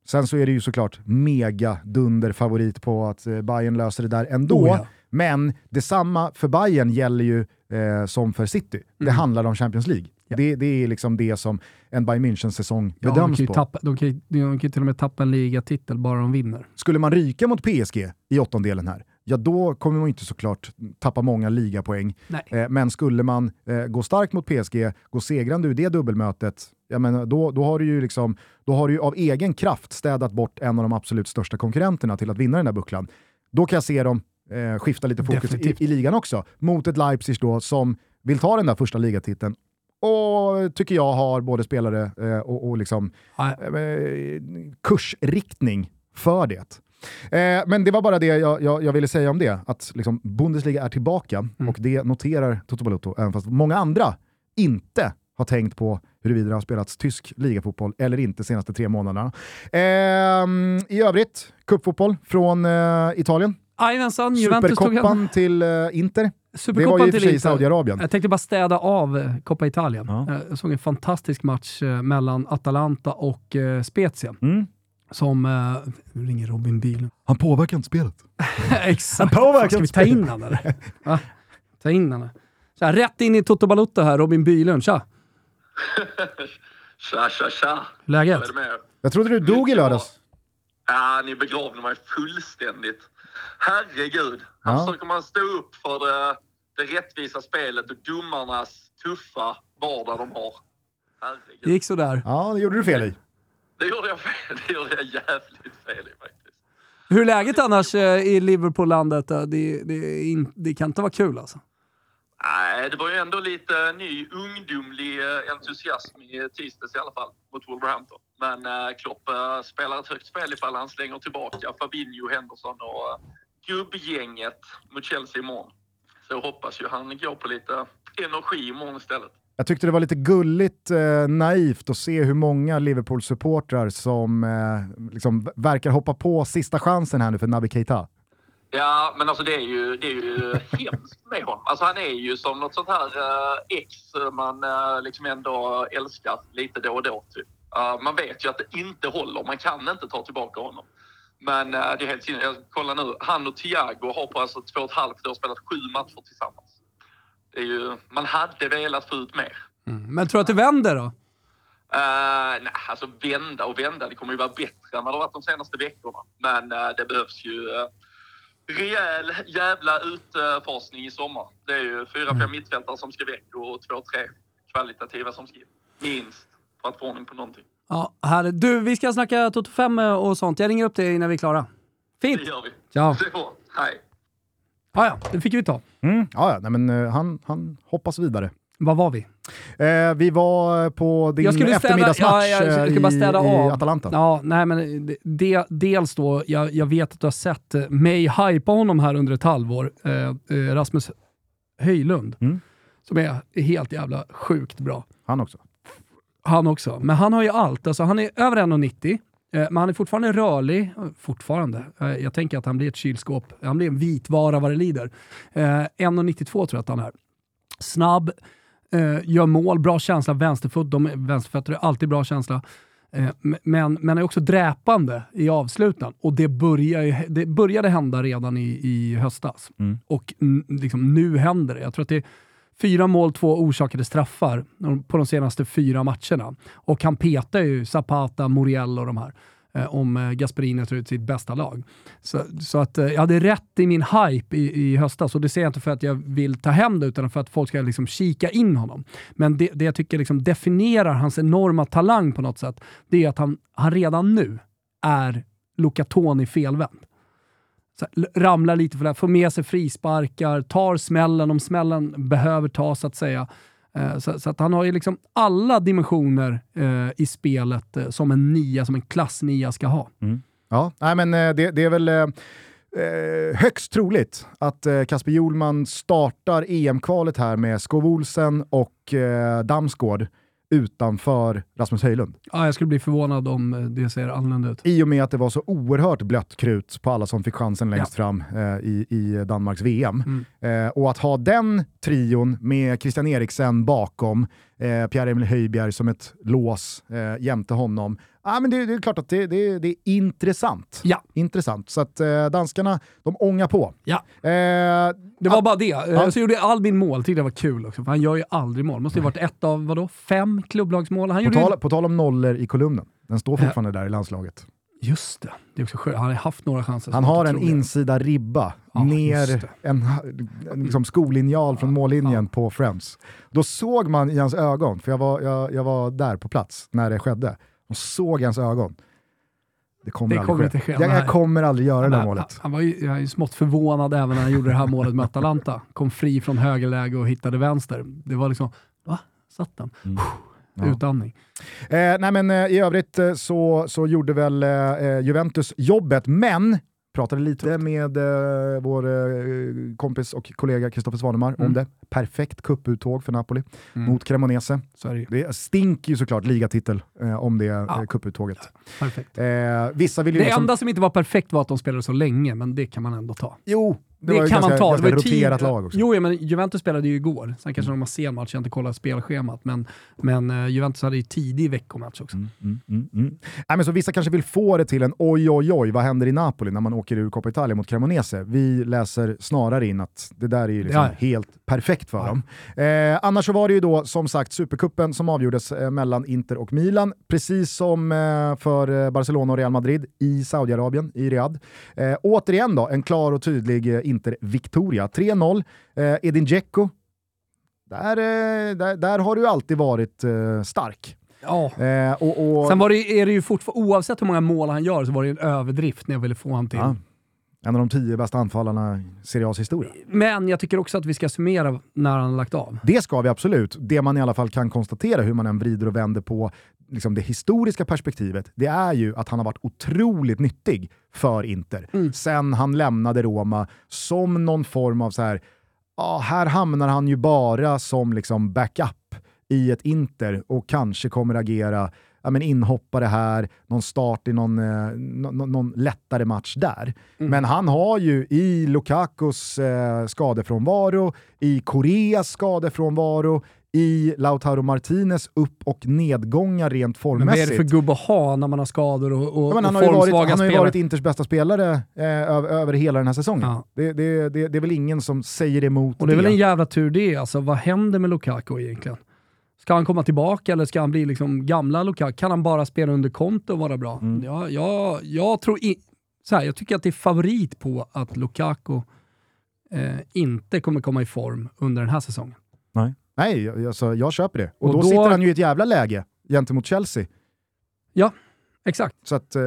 Sen så är det ju såklart mega dunder favorit på att Bayern löser det där ändå.
Oh, ja.
Men detsamma för Bayern gäller ju eh, som för City. Det
Mm.
handlar om Champions League.
Ja.
Det, det är liksom det som en Bayern München-säsong
Ja, de,
bedöms
ju
på.
tappa, de, kan ju, de kan ju till och med tappa en ligatitel bara de vinner.
Skulle man ryka mot PSG i åttondelen här, ja då kommer man inte såklart tappa många ligapoäng. Eh, men skulle man eh, gå starkt mot PSG, gå segrande ur det dubbelmötet, jag menar, då, då, har du ju liksom, då har du av egen kraft städat bort en av de absolut största konkurrenterna till att vinna den där bucklan. Då kan jag se dem eh, skifta lite fokus i, i ligan också, mot ett Leipzig då som vill ta den där första ligatiteln och tycker jag har både spelare eh, och, och liksom
Nej.
eh, kursriktning för det. Eh, men det var bara det jag, jag, jag ville säga om det, att liksom Bundesliga är tillbaka
Mm.
och det noterar Toto Balotto, även fast många andra inte har tänkt på huruvida det har spelats tysk ligafotboll eller inte de senaste tre månaderna. Ehm, I övrigt, cupfotboll från eh, Italien.
Jajamensan, Juventus tog hem
till eh, Inter. Det var ju i och för
till
sig i. Saudiarabien.
Jag tänkte bara städa av eh, Coppa Italien.
Ja.
Eh, Jag såg en fantastisk match mellan Atalanta och eh, Spezia.
Mm.
Som... Eh, nu ringer Robin Bilen.
Han påverkar inte spelet.
Exakt.
Han påverkar
Ska vi
inte
ta
spelet.
in han eller? Va? Ta in han. Så här, rätt in i Toto Balotto här, Robin Bylund. Tja!
Tja, tja, tja.
Läget?
Jag trodde du dog i lördags.
Ja, ni begravde mig fullständigt. Herregud. Här
Ja.
försöker man stå upp för det, det rättvisa spelet och domarnas tuffa vardag de har.
Det
Herregud.
gick sådär.
Ja, det gjorde du fel i.
Det gjorde jag fel. Det gjorde jag jävligt fel i faktiskt.
Hur är läget annars eh, i Liverpool-landet? Det, det, det kan inte vara kul alltså.
Nej, det var ju ändå lite ny ungdomlig eh, entusiasm i tisdags i alla fall mot Wolverhampton. Men eh, Klopp eh, spelar ett högt spel ifall han slänger tillbaka Fabinho, Henderson och eh, gubbgänget mot Chelsea imorgon. Så jag hoppas ju han går på lite energi imorgon istället.
Jag tyckte det var lite gulligt eh, naivt att se hur många Liverpool-supportrar som eh, liksom verkar hoppa på sista chansen här nu för Naby Keita.
Ja, men alltså det är ju, det är ju hemskt med honom. Alltså han är ju som något sånt här eh, ex man eh, liksom ändå älskar lite då och då. Typ. Man vet ju att det inte håller. Man kan inte ta tillbaka honom. Men eh, det är helt sinnes. Jag kollar nu. Han och Thiago har på alltså två och ett halvt år spelat sju matcher tillsammans. Det är ju, man hade velat få ut mer.
Men tror du att det vänder då?
Uh, nej, alltså vända och vända. Det kommer ju vara bättre än vad det har varit de senaste veckorna. Men eh, det behövs ju uh, rejäl jävla utfasning i sommar. Det är ju fyra, fem mittfältare som ska väck och två, tre kvalitativa som ska in. Minst för att få ordning på någonting.
Ja, härligt. Du, vi ska snacka Toto 5 och sånt. Jag ringer upp dig när vi är klara. Fint!
Det gör vi.
Ja,
Det får. Hej.
ah, ja, det fick vi ta.
Mm. Ja, ja, nej, men, eh, han, han hoppas vidare.
Vad var vi?
Eh, vi var på din
Jag skulle städa-
eftermiddagsmatch
ja, jag ska
eh,
bara
i, i
av.
Atalanta.
Ja, nej men det, dels då, jag, jag vet att du har sett mig hypa honom här under ett halvår. Eh, eh, Rasmus Höjlund,
Mm.
som är helt jävla sjukt bra.
Han också.
Han också. Men han har ju allt. Alltså, han är över 1,90. eh, Men han är fortfarande rörlig. Fortfarande. Jag tänker att han blir ett kylskåp. Han blir en vitvara vad det lider. Eh, 1,92 tror jag att han är. Snabb, eh, gör mål, bra känsla, vänsterfot. De, vänsterfötter är alltid bra känsla. Eh, Men, men är också dräpande i avslutan. Och det, börjar, det började hända redan i, i höstas.
Mm.
Och liksom, nu händer det. Jag tror att det är fyra mål, två orsakade straffar på de senaste fyra matcherna. Och han petar ju Zapata, Muriel och de här eh, Om eh, Gasperini tar ut sitt bästa lag. Så, så att eh, jag hade rätt i min hype i, i höstas och det säger jag inte för att jag vill ta hem det utan för att folk ska liksom kika in honom. Men det, det jag tycker liksom definierar hans enorma talang på något sätt, det är att han, han redan nu är Luca Toni felvänd. Så här, ramlar lite för det, här, får med sig frisparkar, tar smällen om smällen behöver tas så att säga. Eh, så, så att han har ju liksom alla dimensioner eh, i spelet eh, som en nia, som en klass nia ska ha. Mm.
Ja, nej, men eh, det, det är väl... eh, eh högst troligt att eh, Kasper Hjulman startar EM-kvalet här med Skov Olsen och eh, Damsgård utanför Rasmus Höjlund.
Ja, jag skulle bli förvånad om eh, det ser annorlunda ut.
I och med att det var så oerhört blött krut på alla som fick chansen längst ja. fram eh, i, i Danmarks VM. Mm. Eh, och att ha den trion med Christian Eriksen bakom, eh, Pierre-Emil Höjbjerg som ett lås eh, jämte honom, Ja, men det, det, är klart att det, det, det är intressant.
Ja.
intressant. Så att eh, danskarna, de ångar på.
Ja. Eh, det var bara det. Eh, ja. Så gjorde Albin mål, tyckte det var kul också, för han gör ju aldrig mål. Måste ju varit ett av, vadå, fem klubblagsmål? Han
på, tal, ju... på tal om nollor i kolumnen, den står fortfarande där i landslaget.
Just det, det är också skönt. Han har haft några chanser.
Han har en insida ribba ja, ner en, en liksom skolinjal från mållinjen ja. på Friends. Då såg man i hans ögon, för jag var, jag, jag var där på plats när det skedde, och såg hans ögon. Det kommer, det kommer inte ske. Jag, jag, kommer aldrig göra det där målet.
Han var ju, jag är smått förvånad även när han gjorde det här målet med Atalanta. Kom fri från högerläge och hittade vänster. Det var liksom, va? Satt den? Mm. Ja. Utandning.
Eh, nej men, eh, I övrigt eh, så, så gjorde väl eh, Juventus jobbet, men Pratade lite med eh, vår eh, kompis och kollega Kristoffer Svanemar mm. om det. Perfekt kupputtåg för Napoli mm. mot Cremonese.
Sorry.
Det stinker ju såklart ligatitel eh, om det ja. eh, kupputtåget.
Perfekt.
Eh, vissa vill ju
det
liksom...
enda som inte var perfekt var att de spelade så länge, men det kan man ändå ta.
Jo, det, det kan man ta. Det var ett roterat lag också.
Jo, ja, men Juventus spelade ju igår. Sen kanske mm. de har sen match, jag har inte kollat spelschemat. Men, men uh, Juventus hade ju tidig veckomatch också. Mm,
mm, mm, mm. Nej, men så vissa kanske vill få det till en oj, oj, oj, vad händer i Napoli när man åker ur Coppa Italia mot Cremonese? Vi läser snarare in att det där är ju liksom ja. helt perfekt för ja. dem. Eh, annars så var det ju då som sagt Supercupen som avgjordes eh, mellan Inter och Milan, precis som eh, för eh, Barcelona och Real Madrid i Saudiarabien, i Riyadh. Eh, återigen då, en klar och tydlig eh, Inter Victoria. 3-0. Eh, Edin Dzeko, där, eh, där, där har du alltid varit eh, stark.
Ja. Eh, och, och... Sen var det, är det ju fortfarande, oavsett hur många mål han gör, så var det en överdrift när jag ville få honom till. Ja.
En av de tio bästa anfallarna i Serie A's historia.
Men jag tycker också att vi ska summera när han har lagt av.
Det ska vi absolut. Det man i alla fall kan konstatera, hur man än vrider och vänder på liksom det historiska perspektivet, det är ju att han har varit otroligt nyttig för Inter. Mm. Sen han lämnade Roma som någon form av så här, ah, här hamnar han ju bara som liksom backup i ett Inter och kanske kommer agera ja, men inhoppare här, någon start i någon, eh, någon, någon lättare match där. Mm. Men han har ju i Lukakos eh, skadefrånvaro, i Koreas skadefrånvaro, i Lautaro Martinez upp och nedgångar rent formmässigt. Men vad är
det för gubb att ha när man har skador och, och, ja,
han
och har
varit, Han har ju varit Inters bästa spelare eh, över, över, hela den här säsongen. Ja. Det, det, det, det, är väl ingen som säger emot
och det. är väl en jävla tur det. Alltså, vad händer med Lukaku egentligen? Ska han komma tillbaka eller ska han bli liksom gamla Lukaku? Kan han bara spela under konto och vara bra? Mm. Ja, jag, jag, tror i, så här, jag tycker att det är favorit på att Lukaku eh, inte kommer komma i form under den här säsongen.
Nej. Nej, alltså, jag köper det. Och, och då, då, sitter han ju i ett jävla läge gentemot Chelsea.
Ja, exakt.
Så att, uh,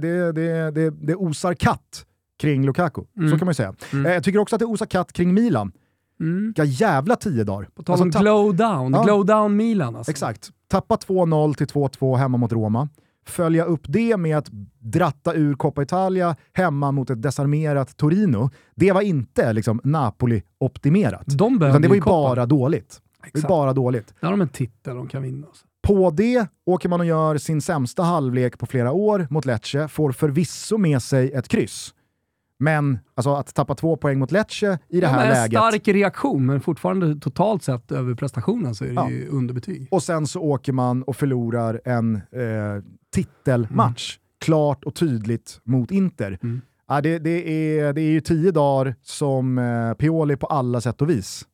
det, det, det, det osar katt kring Lukaku. Mm. Så kan man ju säga. Mm. Uh, jag tycker också att det osar katt kring Milan. Mm. Vilka jävla tio dagar.
På tal om alltså, glow down, ja. glow down Milan alltså.
Exakt. Tappa 2-0 till 2-2 hemma mot Roma. Följa upp det med att dratta ur Coppa Italia hemma mot ett desarmerat Torino. Det var inte liksom, Napoli-optimerat.
De
det var ju bara dåligt. Det är bara dåligt.
Där har de en titel de kan vinna.
På det åker man och gör sin sämsta halvlek på flera år mot Lecce, får förvisso med sig ett kryss. Men alltså, att tappa två poäng mot Lecce i det ja, här en läget...
En stark reaktion, men fortfarande totalt sett över prestationen så är det ja. ju underbetyg.
Och sen så åker man och förlorar en eh, titelmatch, mm. klart och tydligt mot Inter. Mm. Ja, det, det, är, det är ju tio dagar som eh, Pioli på alla sätt och vis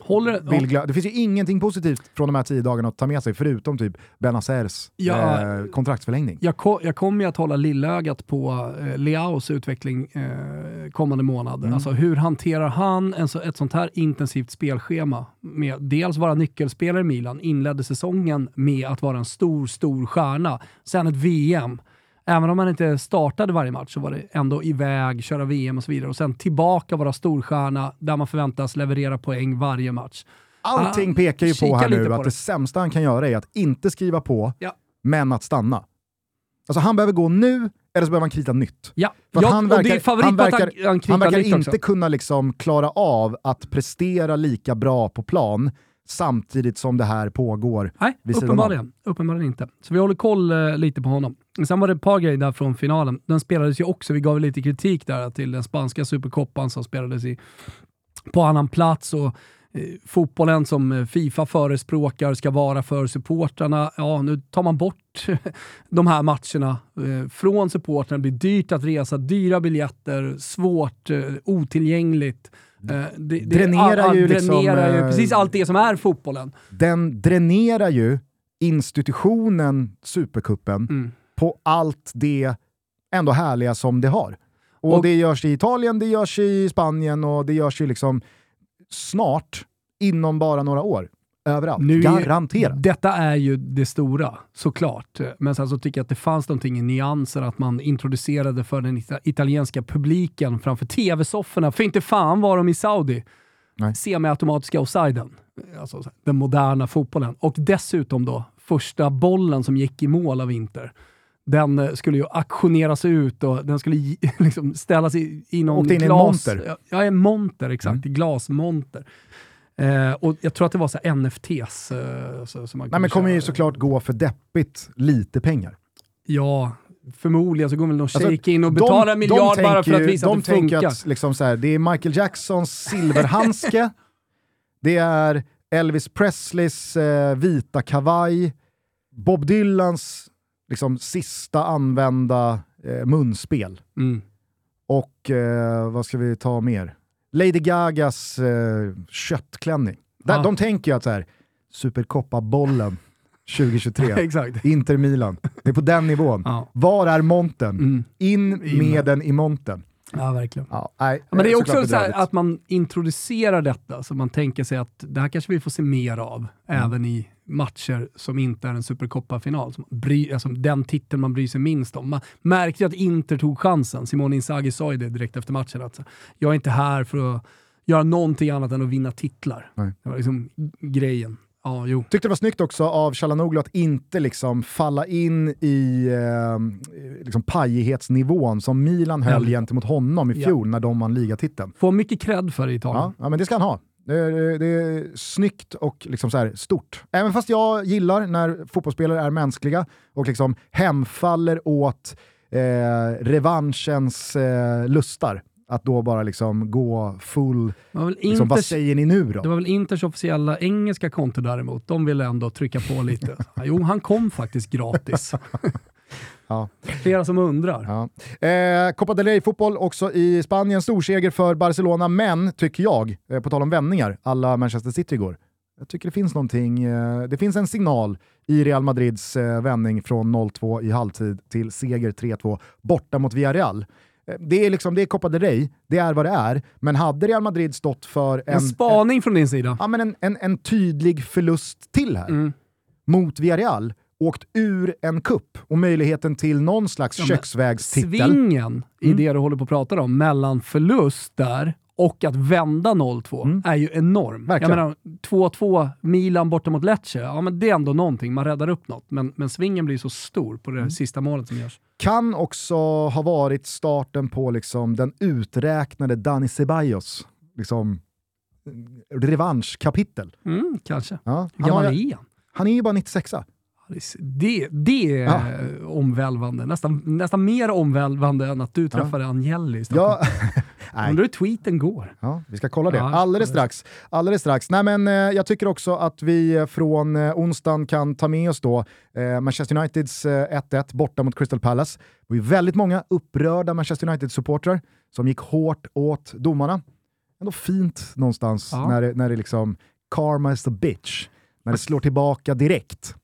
Håller,
vill ja. Det finns ju ingenting positivt från de här tio dagarna att ta med sig, förutom typ Benazers ja, eh, kontraktsförlängning.
Jag, ko jag kommer ju att hålla lillögat på eh, Leaos utveckling eh, kommande månad. Mm. Alltså hur hanterar han en ett sånt här intensivt spelschema? Med dels vara nyckelspelare i Milan, inledde säsongen med att vara en stor, stor stjärna. Sen ett VM även om man inte startade varje match så var det ändå iväg, köra VM och så vidare. Och sen tillbaka vara storstjärna där man förväntas leverera poäng varje match.
Allting ah, pekar ju på här nu på att det. det sämsta han kan göra är att inte skriva på, ja. men att stanna. Alltså han behöver gå nu eller så behöver han krita nytt.
Ja,
För
ja
han verkar- han verkar-
han, han
Han verkar inte
också.
kunna liksom klara av att prestera lika bra på plan samtidigt som det här pågår
Nej, uppenbarligen, uppenbarligen inte. Så vi håller koll eh, lite på honom. Sen var det ett par grejer där från finalen. Den spelades ju också, vi gav lite kritik där till den spanska superkoppan som spelades i, på annan plats och eh, fotbollen som eh, Fifa förespråkar ska vara för supportrarna. Ja, nu tar man bort de här matcherna eh, från supportrarna. Det blir dyrt att resa, dyra biljetter, svårt, otillgängligt. Eh, det, det,
Dränerar ju liksom,
dränerar ju
eh,
precis allt det som är fotbollen.
Den dränerar ju institutionen Supercupen
Mm.
på allt det ändå härliga som det har. Och,
Och-
det görs i Italien, det görs i Spanien och det görs ju liksom snart, inom bara några år, överallt.
Nu
Garanterat.
Detta är ju det stora, såklart. Men sen så tycker jag att det fanns någonting i nyanser att man introducerade för den ita- italienska publiken framför tv-sofforna. För inte fan var de i Saudi.
Nej.
Semi-automatiska offsiden. Alltså den moderna fotbollen. Och dessutom då, första bollen som gick i mål av Inter. Den eh, skulle ju auktioneras ut och den skulle liksom ställas i, i någon
Åkte in i en monter. Mm.
Ja, en monter, exakt. Glasmonter. Eh, och jag tror att det var så NFTs. Eh, så, som man
Nej, men kommer ju såklart gå för deppigt lite pengar.
Ja, förmodligen så går väl någon
Alltså,
shejk in och betalar en miljard bara för att visa
de
att det funkar.
tänker att liksom så här, det är Michael Jacksons silverhandske, det är Elvis Presleys eh, vita kavaj, Bob Dylans liksom, sista använda eh, munspel.
Mm.
Och eh, vad ska vi ta mer? Lady Gagas eh, köttklänning. Där,
Ja.
De tänker ju att så här, Supercoppa-bollen 2023,
Exakt.
Inter Milan. Det är på den nivån.
Ja.
Var är monten?
Mm.
In med den i monten.
ja, verkligen.
Ja, nej,
Ja, men det är också så att man introducerar detta, så man tänker sig att det här kanske vi får se mer av,
Mm.
även i matcher som inte är en Supercoppa-final. Alltså den titeln man bryr sig minst om. Man märkte att Inter tog chansen. Simone Inzaghi sa ju det direkt efter matchen, att jag är inte här för att göra någonting annat än att vinna titlar.
Nej.
Det var liksom grejen. Ja, jo.
Tyckte det var snyggt också av Chalanoglu att inte liksom falla in i eh, liksom pajighetsnivån som Milan höll
Ja.
gentemot honom i
Ja.
fjol när de vann ligatiteln.
Får mycket cred för det i Italien.
Ja, ja, men det ska han ha. Det är, det är snyggt och liksom så stort. Även fast jag gillar när fotbollsspelare är mänskliga och liksom hemfaller åt eh, revanschens eh, lustar. Att då bara liksom gå full,
Det
liksom, vad säger ni nu
det
då?
var väl Inters officiella engelska konto däremot. De ville ändå trycka på lite. Jo, han kom faktiskt gratis.
Ja.
Flera som undrar.
Ja. Eh, Copa del Rey-fotboll också i Spanien. Storseger för Barcelona, men tycker jag, eh, på tal om vändningar, alla Manchester City igår. Jag tycker det finns någonting, eh, det finns en signal i Real Madrids eh, vändning från 0-2 i halvtid till seger 3-2 borta mot Villarreal. Eh, Det är, liksom, det är Copa del Rey, det är vad det är, men hade Real Madrid stått för en,
En spaning från din sida.
ja, men en, en, en tydlig förlust till här
Mm.
mot Villarreal, åkt ur en kupp och möjligheten till någon slags
Ja,
köksvägstitel.
Svingen i
Mm.
det du håller på att prata om, mellan förlust där och att vända 0-2,
Mm.
är ju enorm.
Verkligen.
Jag menar, 2-2 Milan borta mot Lecce, ja men det är ändå någonting, man räddar upp något. Men, men svingen blir så stor på det
Mm.
sista målet som görs.
kan också ha varit starten på liksom den uträknade Dani Ceballos liksom, revanschkapitel.
Mm, kanske.
Ja, han,
Hur gammal är han?
han är ju bara 96
Det, det är
Ja.
omvälvande. Nästan, nästan mer omvälvande än att du träffade Agnelli i Stockholm.
ja, Nej.
Undrar hur tweeten går.
ja, Vi ska kolla det
Ja,
alldeles strax. Alldeles strax. Nej, men, eh, jag tycker också att vi eh, från eh, onsdagen kan ta med oss då eh, Manchester Uniteds eh, 1-1 borta mot Crystal Palace. Det ju väldigt många upprörda Manchester United-supportrar som gick hårt åt domarna. Ändå fint någonstans
Ja.
när det, när det liksom karma is a bitch. När det slår tillbaka direkt.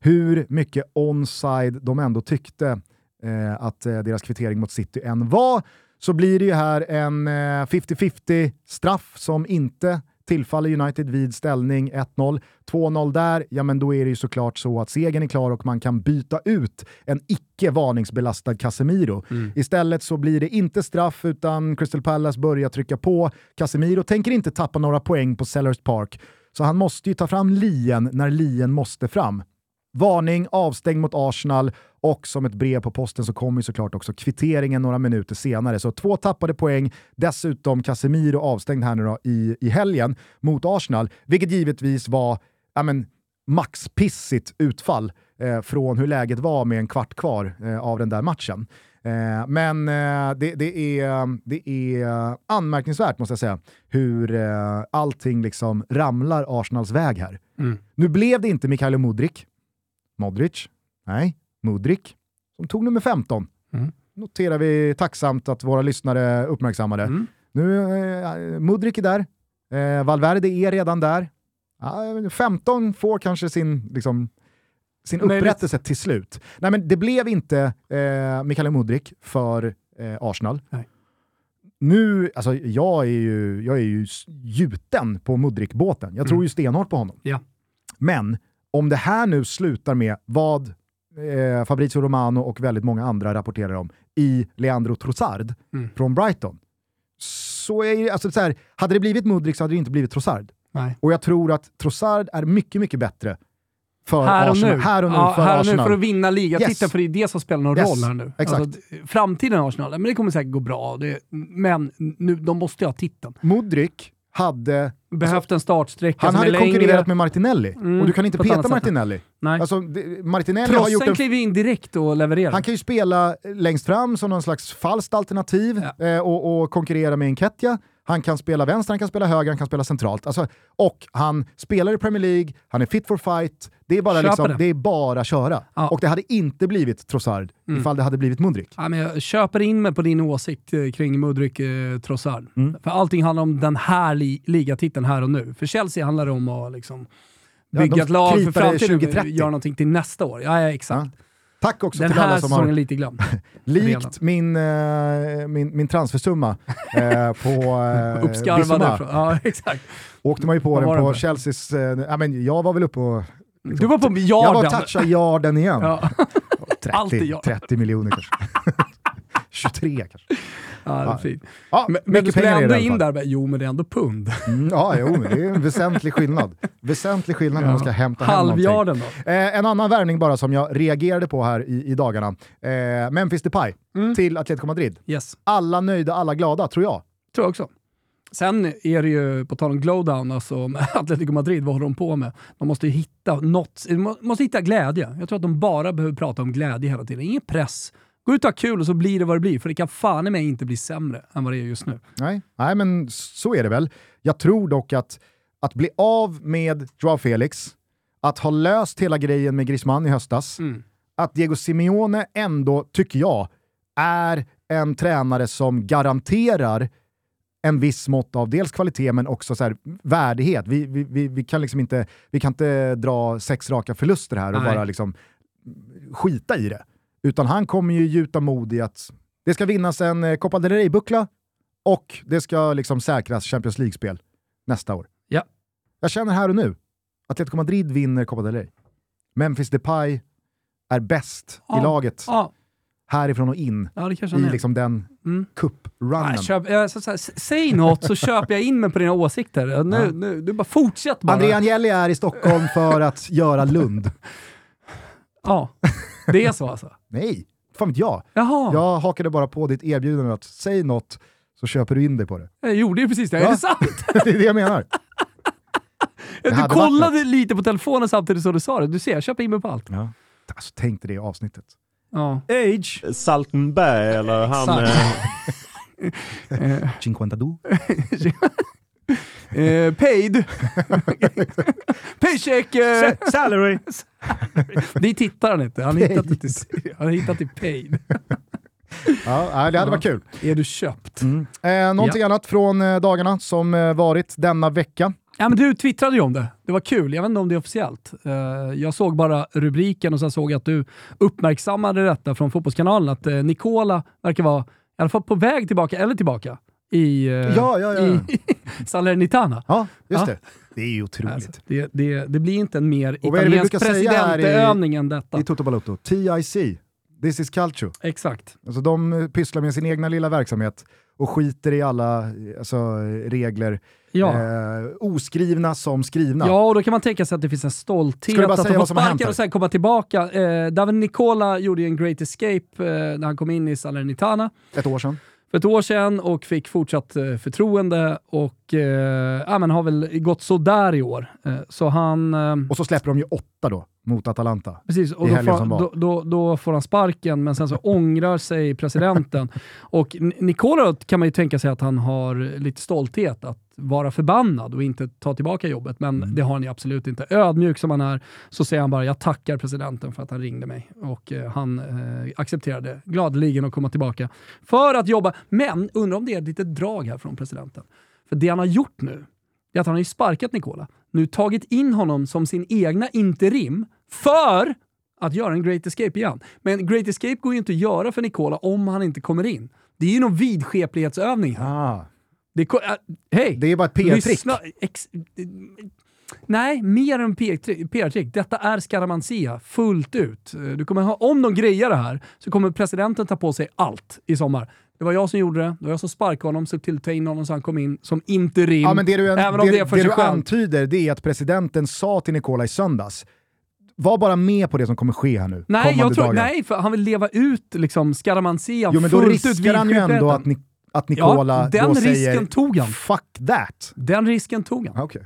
Hur mycket onside de ändå tyckte eh, att eh, deras kvittering mot City än var, så blir det ju här en eh, 50-50 straff som inte tillfaller United vid ställning 1-0. 2-0 där, ja men då är det ju såklart så att segern är klar och man kan byta ut en icke varningsbelastad Casemiro. Istället så blir det inte straff utan Crystal Palace börjar trycka på. Casemiro tänker inte tappa några poäng på Sellers Park, så han måste ju ta fram lien när lien måste fram. Varning, avstängd mot Arsenal och som ett brev på posten så kommer ju såklart också kvitteringen några minuter senare. Så två tappade poäng, dessutom Casemiro avstängd här nu då i, i helgen mot Arsenal, vilket givetvis var ja, men, maxpissigt utfall eh, från hur läget var med en kvart kvar eh, av den där matchen. Eh, men eh, det, det, är, det är anmärkningsvärt måste jag säga, hur eh, allting liksom ramlar Arsenals väg här.
Mm.
Nu blev det inte Mikael Mudrik, Modric, nej, Mudrik, som tog nummer 15.
Mm.
Noterar vi tacksamt att våra lyssnare uppmärksammade.
Mm.
Nu, eh, Mudrik är där, eh, Valverde är redan där. Ja, 15 får kanske sin, liksom, sin
Möjligt.
upprättelse till slut. Nej, men det blev inte eh, Mikael Mudrik för eh, Arsenal.
Nej.
Nu, alltså jag är ju, jag är ju gjuten på Mudrik-båten. Jag tror
Mm.
ju stenhårt på honom.
Ja.
Men om det här nu slutar med vad eh, Fabrizio Romano och väldigt många andra rapporterar om i Leandro Trossard
Mm.
från Brighton. Så är det, alltså så här, hade det blivit Mudrik så hade det inte blivit Trossard.
Nej.
Och jag tror att Trossard är mycket, mycket bättre för
Här och,
Arsenal.
nu.
Här och nu
ja,
för
här och nu för att vinna ligatiteln,
Yes.
för det är det som spelar någon
Yes,
roll här nu.
exakt.
Alltså, framtiden Arsenal, men det kommer säkert gå bra. Det, men nu, de måste ju ha titeln.
Mudrik hade,
Behövt en startsträcka
han hade
är längre.
konkurrerat med Martinelli.
Mm,
och du kan inte peta. Martinelli.
Nej.
Alltså, det, Martinelli har gjort
Trossen
en
kliver in direkt och levererar.
Han kan ju spela längst fram som någon slags falskt alternativ eh, och, och konkurrera med Enketia. Han kan spela vänster, han kan spela höger, han kan spela centralt. Alltså, och han spelar i Premier League, han är fit for fight. Det är bara, liksom,
det.
det är bara köra.
Ja.
Och det hade inte blivit Trossard
Mm.
ifall det hade blivit Mudrik.
Ja, men jag köper in mig på din åsikt eh, kring Mudryk eh, Trossard.
Mm.
För allting handlar om den här li ligatiteln här och nu. För Chelsea handlar det om att liksom
Ja,
bygga
de
ett lag för framtiden
2030.
och göra någonting till nästa år. Ja, ja exakt.
Tack också
Den
till alla
här
som har,
lite glömd.
likt min, eh, min, min transfersumma eh, på eh,
Från, ja, exakt.
åkte man ju på
Vad
den på
för?
Chelseas... Eh, men jag var väl uppe och...
Du var på
Jag var toucha yarden igen.
Ja. Alltid
30,
jag.
30 miljoner kanske. 23 kanske.
Ja, det är fint.
Ja,
Men, men du
i
ändå in där, jo men det är ändå pund.
Mm, ja, jo, men det är en väsentlig skillnad. Väsentlig skillnad när man ska hämta hem någonting.
Halvjarden då.
Eh, en annan värvning bara som jag reagerade på här i, i dagarna. Eh, Memphis Depay
Mm.
till Atletico Madrid.
Yes,
Alla nöjda, alla glada, tror jag.
tror jag också. Sen är det ju, på tal om glowdown, alltså Atletico Madrid, vad håller de på med? De måste ju hitta något, de må- måste hitta glädje. Jag tror att de bara behöver prata om glädje hela tiden. Ingen press. Gå ut och ha kul och så blir det vad det blir, för det kan fan i mig inte bli sämre än vad det är just nu.
Nej, nej men så är det väl. Jag tror dock att, att bli av med Joao Felix, att ha löst hela grejen med Griezmann i höstas,
Mm.
att Diego Simeone ändå, tycker jag, är en tränare som garanterar en viss mått av dels kvalitet men också så här, värdighet. Vi, vi, vi, vi, kan liksom inte, vi kan inte dra sex raka förluster här och
Nej.
bara liksom skita i det. Utan han kommer ju gjuta mod i att det ska vinnas en eh, Copa del Rey-buckla och det ska liksom säkras Champions League-spel nästa år.
Ja.
Jag känner här och nu, Atletico Madrid vinner Copa del Rey. Memphis Depay är bäst
Ja.
i laget
Ja,
härifrån och in
ja
i liksom den
Mm.
cup-runnen.
Säg något så köper jag in mig på dina åsikter. Nu,
Ja.
nu, du bara fortsätt bara.
André Agnelli är i Stockholm för att göra Lund.
Ja, det är så alltså.
Nej, fan vet jag.
Jaha,
Jag hakade bara på ditt erbjudande att säg något så köper du in dig på det.
jag gjorde ju precis det.
Ja.
Är det sant?
det är det jag menar.
Du
hade varit
kollade lite på telefonen samtidigt som du sa det. Du ser, jag köper in mig på allt.
Ja. Alltså, tänk dig det avsnittet.
Ja.
Age,
Saltenberg eller han... Eh,
Eh,
cinquantadou.
Eh, paid. Paycheck. Eh.
salary!
Det hittar han inte. Han har hittat till, han har hittat till paid.
Ja, det hade varit kul.
Är du köpt?
Eh, någonting annat från eh, dagarna som eh, varit denna vecka.
Ja, men du twittrade ju om det. Det var kul. Jag vet inte om det är officiellt. Eh, jag såg bara rubriken och sen såg jag att du uppmärksammade detta från Fotbollskanalen. Att uh, Nicola verkar vara i alla fall på väg tillbaka, eller tillbaka, i,
Ja, ja, ja.
i Salernitana.
Ja, just det. Det är ju otroligt.
Alltså, det, det, det blir inte en mer italiensk presidentövning än detta.
I Toto Balotto. TIC, This is Calcio.
Exakt.
Alltså de pysslar med sin egna lilla verksamhet och skiter i alla alltså, regler.
Ja.
Eh, oskrivna som skrivna.
Ja, och då kan man tänka sig att det finns en stolthet att få sparken och sen komma tillbaka. Eh, David Nicola gjorde ju en great escape eh, när han kom in i Salernitana
Ett år sedan
för ett år sedan och fick fortsatt eh, förtroende och eh, ja, men har väl gått sådär i år. Eh, så han... Eh,
Och så släpper de ju åtta då, mot Atalanta.
Precis, och då får, då, då, då får han sparken, men sen så ångrar sig presidenten. Och N- Nicola kan man ju tänka sig att han har lite stolthet att vara förbannad och inte ta tillbaka jobbet, men
Mm.
det har han ju absolut inte. Ödmjuk som han är, så säger han bara jag tackar presidenten för att han ringde mig. Och eh, han eh, accepterade gladeligen att komma tillbaka för att jobba. Men undrar om det är ett litet drag här från presidenten. För det han har gjort nu, är att han har ju sparkat Nicola. Nu tagit in honom som sin egna interim för att göra en Great Escape igen. Men Great Escape går ju inte att göra för Nicola om han inte kommer in. Det är ju någon vidskeplighetsövning här.
Ah,
Det, ko- äh, hej!
det är bara ett PR-trick.
Nej, mer än PR-trick. Detta är Scaramanzia fullt ut. Du kommer ha, om de grejar det här så kommer presidenten ta på sig allt i sommar. Det var jag som gjorde det, det var jag som sparkade honom, såg till att ta in honom så han kom in som interim.
Ja, men det du,
även om
det,
det är för
det
sig
du
själv.
antyder det är att presidenten sa till Nicola i söndags, var bara med på det som kommer ske här nu.
Nej, jag tror,
dagar.
nej, för han vill leva ut liksom Scaramanzian
Jo men då riskar han ju ändå att, Ni, att Nicola
Ja, den risken
säger
tog han.
“fuck that”.
Den risken tog han.
Okej.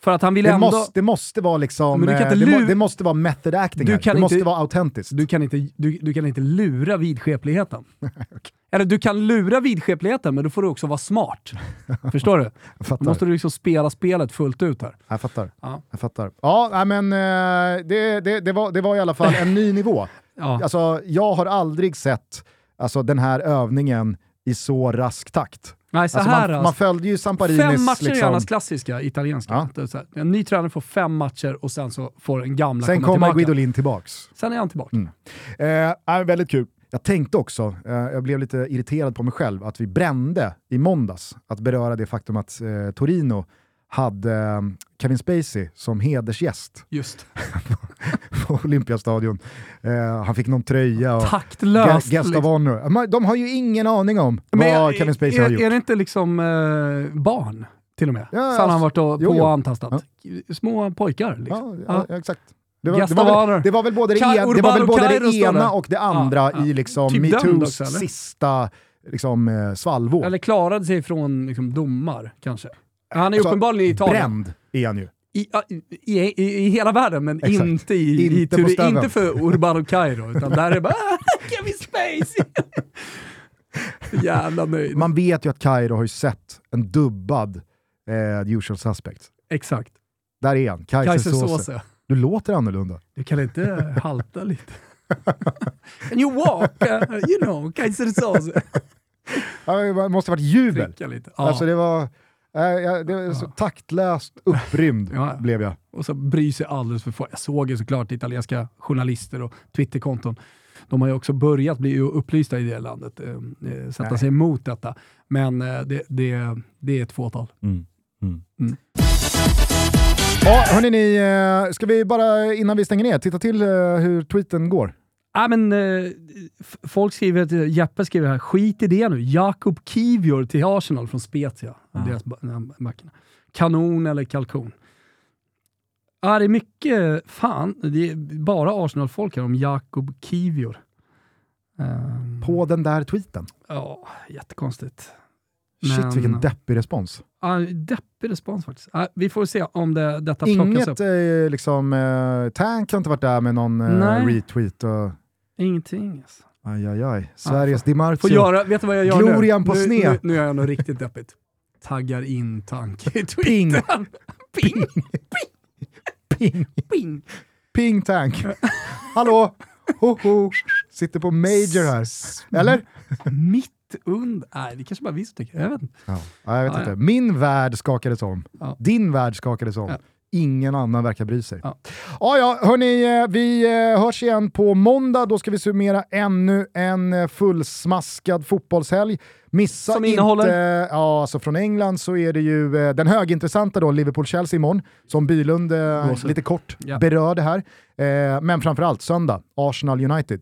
För att han vill
Det,
ändå...
måste, det måste vara liksom,
Men du kan
eh,
inte
det, må, det måste vara method acting
Du
här. Det måste
inte-
vara autentiskt.
Du kan inte, du, du kan inte lura vidskepligheten. Eller du kan lura vidskepligheten, men då får du också vara smart. Förstår du?
Jag
Då måste du liksom spela spelet fullt ut här.
Jag fattar.
Ja.
Jag fattar. Ja, men eh, det, det, det, var, det var i alla fall en ny nivå.
Ja.
Alltså, jag har aldrig sett alltså, den här övningen i så rask takt.
Nej, så
Alltså,
här
man,
alltså.
man följde ju Samparinis...
Fem matcher är
liksom,
annars klassiska italienska.
Ja.
Är En ny tränare får fem matcher och sen så får en gamla
Sen
komma
kommer
tillbaka.
Guidolin tillbaks.
Sen är han tillbaka.
Mm. Eh, väldigt kul. Jag tänkte också, eh, jag blev lite irriterad på mig själv, att vi brände i måndags att beröra det faktum att eh, Torino hade eh, Kevin Spacey som hedersgäst
Just.
på Olympiastadion. Eh, han fick någon tröja och
Taktlöst.
Gu- Guest of honor. De har ju ingen aning om
Men
vad
är-
Kevin Spacey
är,
har gjort.
Är det inte liksom eh, barn till och med?
Ja,
har han
alltså,
varit och,
jo,
på och antastat. Små pojkar liksom.
Ja, ja, ja, exakt. Det var, det, var väl, det var väl både det, en, det, var väl både
Cairo
det ena och det andra
Ja, ja.
i liksom
Typ
metoos sista liksom, eh, svallvåg.
Eller klarade sig från liksom, domar kanske. Han är
Alltså,
uppenbarligen i Italien.
Bränd är han ju.
I, i, i, I hela världen, men
Exakt.
inte, i, i
Inte stöveln.
Inte för Urbano Cairo, utan där är det bara Kevin Spacey. Jävla nöjd.
Man vet ju att Kairo har ju sett en dubbad eh, Usual Suspects.
Exakt.
Där är han, Kaiser. Soze. Du låter annorlunda.
Du kan inte halta lite? And you walk, uh, you know, Kaiser Soze.
Ja, Det måste ha varit jubel.
Lite. Ja.
Alltså det var, eh, jag- det var så taktlöst upprymd
Ja.
blev jag.
och så bryr sig alldeles för få. Jag såg ju såklart italienska journalister och Twitterkonton. De har ju också börjat bli upplysta i det landet, eh, eh, sätta
Nej.
sig emot detta. Men eh, det, det, det är ett fåtal.
Ja, hörni, ni, eh, ska vi bara innan vi stänger ner titta till eh, hur tweeten går?
Ja, men, eh, folk skriver, att, Jeppe skriver här, skit i det nu. Jakob Kivior till Arsenal från Spezia. Deras ba- de här backarna. Kanon eller kalkon? Ja, det är mycket, fan, det är bara Arsenal-folk här om Jakob Kivior. Ehm,
På den där tweeten.
Ja, jättekonstigt.
Shit
Men-
vilken deppig respons.
Ja, deppig respons faktiskt. Ja, vi får se om det, detta plockas
Inget
upp.
eh, liksom, eh, Tank har inte varit där med någon eh, retweet och
Ingenting. Alltså.
aj, aj, aj. Sveriges Di
Får
Marzio.
göra, vet du vad jag gör
Glorian
nu?
på
nu,
sned.
Nu, nu gör jag något riktigt deppigt. Taggar in tanke i
Ping.
tweeten. Ping.
Ping,
Ping.
ping Tank. Hallå! Ho, ho. Sitter på major här. Eller?
Mitt under... Nej, det kanske bara vi som tycker. Jag vet inte.
Ja, ja, jag vet
Ja,
inte. Min värld skakades om. Din värld skakades om. Ingen annan verkar bry sig.
Ja.
Ja, ja, hörni, eh, vi eh, hörs igen på måndag. Då ska vi summera ännu en eh, fullsmaskad fotbollshelg. Missa
Som
inte...
innehåller?
Ja, alltså från England så är det ju den högintressanta då, Liverpool-Chelsea imorgon, som Bylund eh, lite kort
Ja.
berörde här. Eh, men framförallt söndag, Arsenal United.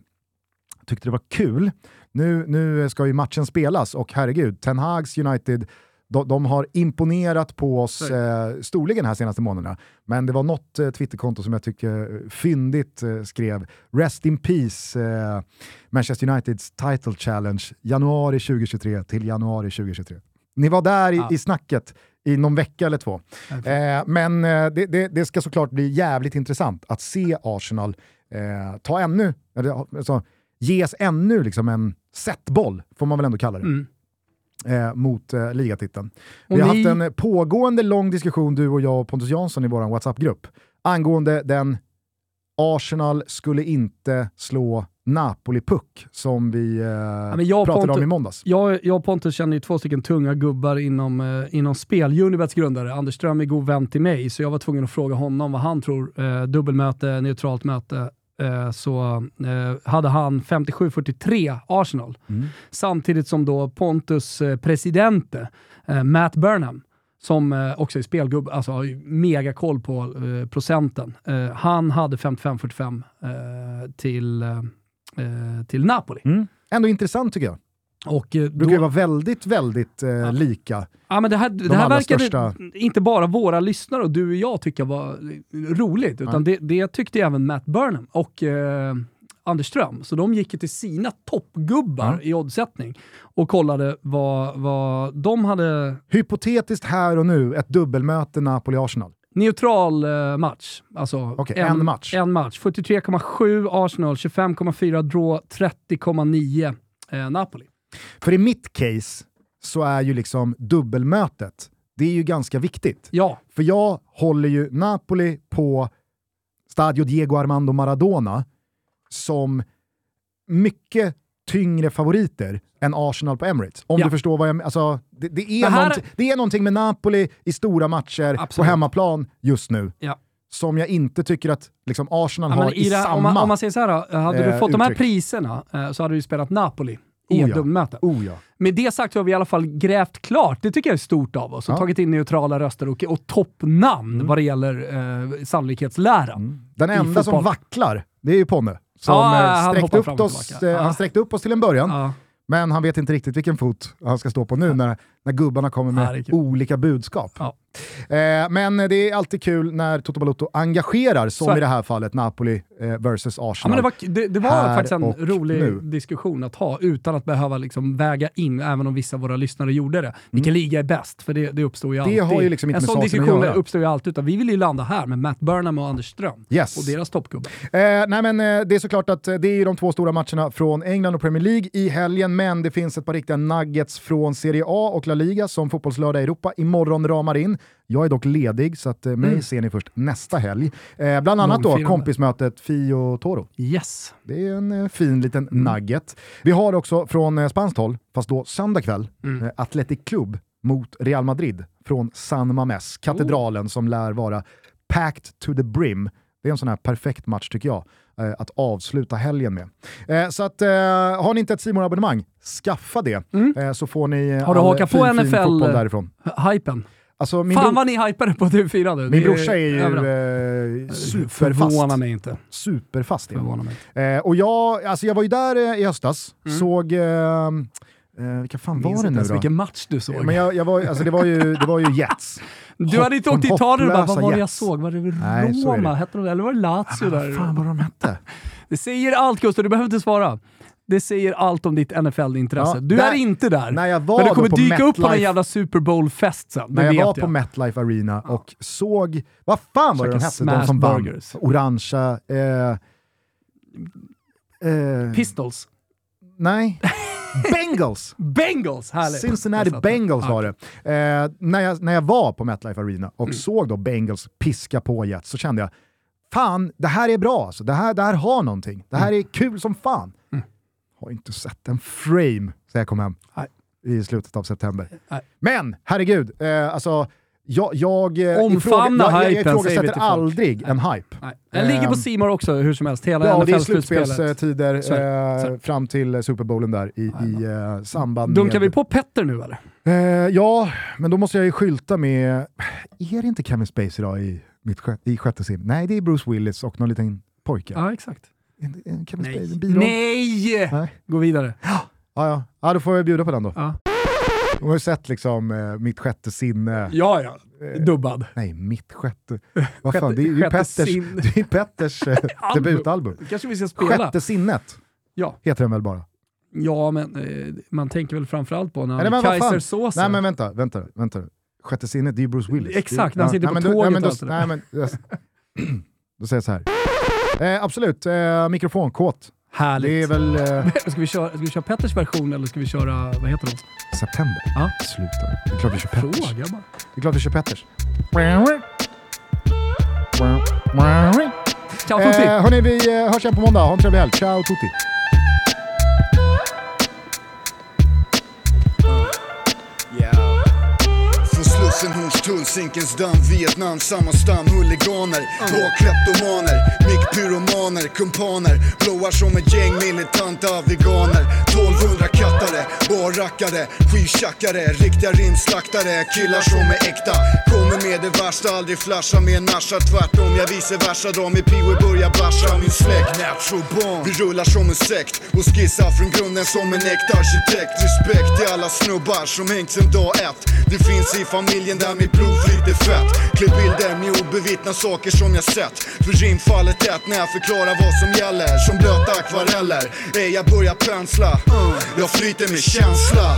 Tyckte det var kul Nu, nu ska ju matchen spelas och herregud, Ten Hags United de, de har imponerat på oss eh, storligen här senaste månaderna. Men det var något eh, Twitterkonto som jag tycker fyndigt eh, skrev “Rest in peace eh, Manchester Uniteds title challenge januari 2023 till januari 2023”. Ni var där i,
Ja.
i snacket i någon vecka eller två. Eh, men eh, det, det, det ska såklart bli jävligt intressant att se Arsenal eh, ta ännu, eller, alltså, ges ännu liksom en setboll, får man väl ändå kalla det
Mm.
eh, mot eh, ligatiteln.
Och
Vi har
ni-
haft en pågående lång diskussion, du och jag och Pontus Jansson i vår WhatsApp-grupp, angående den Arsenal skulle inte slå Napoli-puck som vi eh,
och
pratade om
Pontus-
i måndags.
Jag, jag och Pontus känner ju två stycken tunga gubbar inom, eh, inom spel. Unibets grundare, Anders Ström är god vän till mig, så jag var tvungen att fråga honom vad han tror. Eh, dubbelmöte, neutralt möte. Eh, så eh, hade han 57-43 Arsenal.
Mm.
Samtidigt som då Pontus eh, presidente, Matt Burnham, som också är spelgubbe, alltså har mega koll på procenten. Han hade 55-45 eh, till, till Napoli.
Mm. Ändå intressant tycker jag.
Och, eh,
Det brukar ju vara väldigt, väldigt eh, lika.
Ja, men det här, det
De
här
allra
verkade
största-
inte bara våra lyssnare och du och jag tycka var roligt, utan det, det tyckte även Matt Burnham och eh, Anders Ström. Så de gick till sina toppgubbar
Ja.
i oddsättning och kollade vad, vad de hade
Hypotetiskt här och nu, ett dubbelmöte Napoli-Arsenal.
Neutral eh, match. Alltså
Okej, en match.
En match. 43,7 Arsenal, 25,4 draw, 30,9 eh, Napoli.
För i mitt case så är ju liksom dubbelmötet, det är ju ganska viktigt.
Ja,
För jag håller ju Napoli på Stadio Diego Armando Maradona som mycket tyngre favoriter än Arsenal på Emirates. Om
Ja.
du förstår vad jag menar. Alltså, det, det, är
Det här-
någonting- det är någonting med Napoli i stora matcher på
Absolut.
hemmaplan just nu
ja.
som jag inte tycker att liksom, Arsenal
Ja,
har i,
i det,
samma...
om, man, om man säger så här, då, hade
eh,
du fått de här
uttryck.
priserna eh, så hade du spelat Napoli i
Oh ja. Oh ja.
Med det sagt så har vi i alla fall grävt klart, det tycker jag är stort av oss, och
Ja.
tagit in neutrala röster och, och toppnamn
Mm.
vad det gäller eh, sannolikhetsläran.
Den
i
enda som vacklar, det är ju Ponne. Som
Ja,
eh,
han
sträckte upp oss, eh,
Ja.
han sträckte upp oss till en början,
Ja.
men han vet inte riktigt vilken fot han ska stå på nu när, när gubbarna kommer
Ja,
med
kul.
olika budskap.
Ja.
Eh, men det är alltid kul när Toto Balotto engagerar, som
Så
i
det.
här fallet Napoli eh, versus
Ja,
Arsenal.
men det var, det, det var faktiskt en rolig
nu.
diskussion att ha utan att behöva liksom väga in, även om vissa av våra lyssnare gjorde det. Vilken liga är bäst? För det, det uppstår ju
Mm.
Alltid.
har ju liksom
en sån diskussion uppstår ju alltid, utan vi vill ju landa här med Matt Burnham och Anders Ström
Yes.
och deras toppgubbar.
Eh, nej men, eh, det är såklart att eh, det är de två stora matcherna från England och Premier League i helgen, men det finns ett par riktiga nuggets från Serie A och La Liga som Fotbollslördag Europa imorgon ramar in. Jag är dock ledig, så att, eh, mig ser ni först nästa helg. Eh, bland annat då kompismötet Fio Toro.
Yes.
Det är en eh, fin liten
Mm.
nugget. Vi har också från eh, spanskt håll, fast då söndag kväll,
Mm.
eh, Athletic Club mot Real Madrid från San Mames, katedralen som lär vara packed to the brim. Det är en sån här perfekt match tycker jag, eh, att avsluta helgen med. Eh, så att, eh, har ni inte ett simon abonnemang skaffa det, eh, så får ni eh,
Mm. Har du hakat på
fin, fin
NFL?
fotboll därifrån.
Hypen.
Alltså,
Fan vad ni hypade på TV4 nu.
min brorsa är ju eh, superfast.
Förvånar mig inte.
Superfast.
mig.
Eh, och jag, alltså jag var ju där eh, i höstas, såg... Eh, vilka fan var det nu då?
vilken match du såg.
Men jag, jag var, alltså det, var ju, det var ju Jets.
du hade inte åkt till Italien och bara, vad var det jag såg? Var det
Nej, så är det.
Roma? Hette de, eller var det Lazio
Vad
där?
fan var de hette?
Det säger allt Gustav, du behöver inte svara. Det säger allt om ditt NFL-intresse.
Ja,
du
där-
är inte där.
när jag var
men du kommer dyka upp på en
MetLife-
jävla Super Bowl-fest sen.
När jag var
jag.
på MetLife Arena och såg... Vad fan var det de hette? De som vann?
Smashburgers.
Orangea... Eh, eh,
Pistols.
nej. Bengals!
Bengals! Härligt.
Cincinnati. Bengals var det. Eh, när, jag, när jag var på MetLife Arena och
Mm.
såg då Bengals piska på Jets så kände jag, fan, det här är bra alltså. Det här, det här har någonting. Det här är kul som fan.
Mm.
Har inte sett en frame sen jag kom hem
Nej.
i slutet av september.
Nej.
Men herregud, eh, alltså jag, jag, eh,
Omfamna
ifråga- jag, jag, ifrågasätter aldrig en hype.
Nej. Den ligger på
Ehm,
Simor också hur som helst, hela
Ja, och det är
NFL-slutspelet.
slutspelstider eh, fram till eh, Super Bowlen där i, i eh, samband
Dunkar
med...
vi på Petter nu eller?
Eh, ja, men då måste jag ju skylta med... Är det inte Kevin Spacey idag i, mitt, i sjätte sim? Nej, det är Bruce Willis och någon liten pojke.
Ja, exakt.
En, en Kevin
Nej.
Spacey, en.
Nej!
Nej.
Gå vidare.
Ja, ja. ja, då får jag bjuda på den då.
Ja,
De har ju sett liksom eh, mitt sjätte sinne.
ja. ja. Dubbad.
Nej, mitt sjätte... Vad fan, det är ju Petters,
sin-
det är Petters eh,
Album.
debutalbum.
Kanske vi ska spela.
Sjätte sinnet
Ja.
heter den väl bara?
ja, men eh, man tänker väl framförallt på när
Nej, fan?
Kaisersåsen.
Nej men vänta, vänta, vänta. Sjätte sinnet, det är ju Bruce Willis.
Exakt, när han sitter på
nej, men då-
tåget
nej, men
och
då,
allt det där.
nej, men, då, då säger jag så här. Eh, absolut, eh, mikrofonkåt.
Härligt.
Det är väl eh,
Ska vi, köra, ska vi köra Petters version eller ska vi köra, vad heter de?
september.
Ja.
Sluta. Det är klart vi kör Petters.
Fråga bara.
Det är klart vi kör Petters.
Ciao tutti!
Eh, hörni, vi eh, hörs igen på måndag. Ha en trevlig helg. Ciao tutti!
Från Slussen, Hornstull, Zinkensdamm, Vietnam, samma stam, huliganer, kleptomaner, mickpyromaner, kumpaner, blåar som ett gäng militanta veganer, 1200 kattare, barrackare, skivtjackare, riktiga rimslaktare, killar som är äkta, kommer med det värsta, aldrig flasha med nascha, tvärtom, jag vice versa, drar i Pee börjar basha min släkt, natural vi rullar som en sekt och skissar från grunden som en äkta arkitekt, respekt till alla snubbar som hängt sen dag ett, det finns i familjen där mitt blod flyter fett. Klipp bilder med obevittna saker som jag sett. För rimfallet ett när jag förklarar vad som gäller Som blöta akvareller Ey jag börjar pensla. Jag flyter med känsla.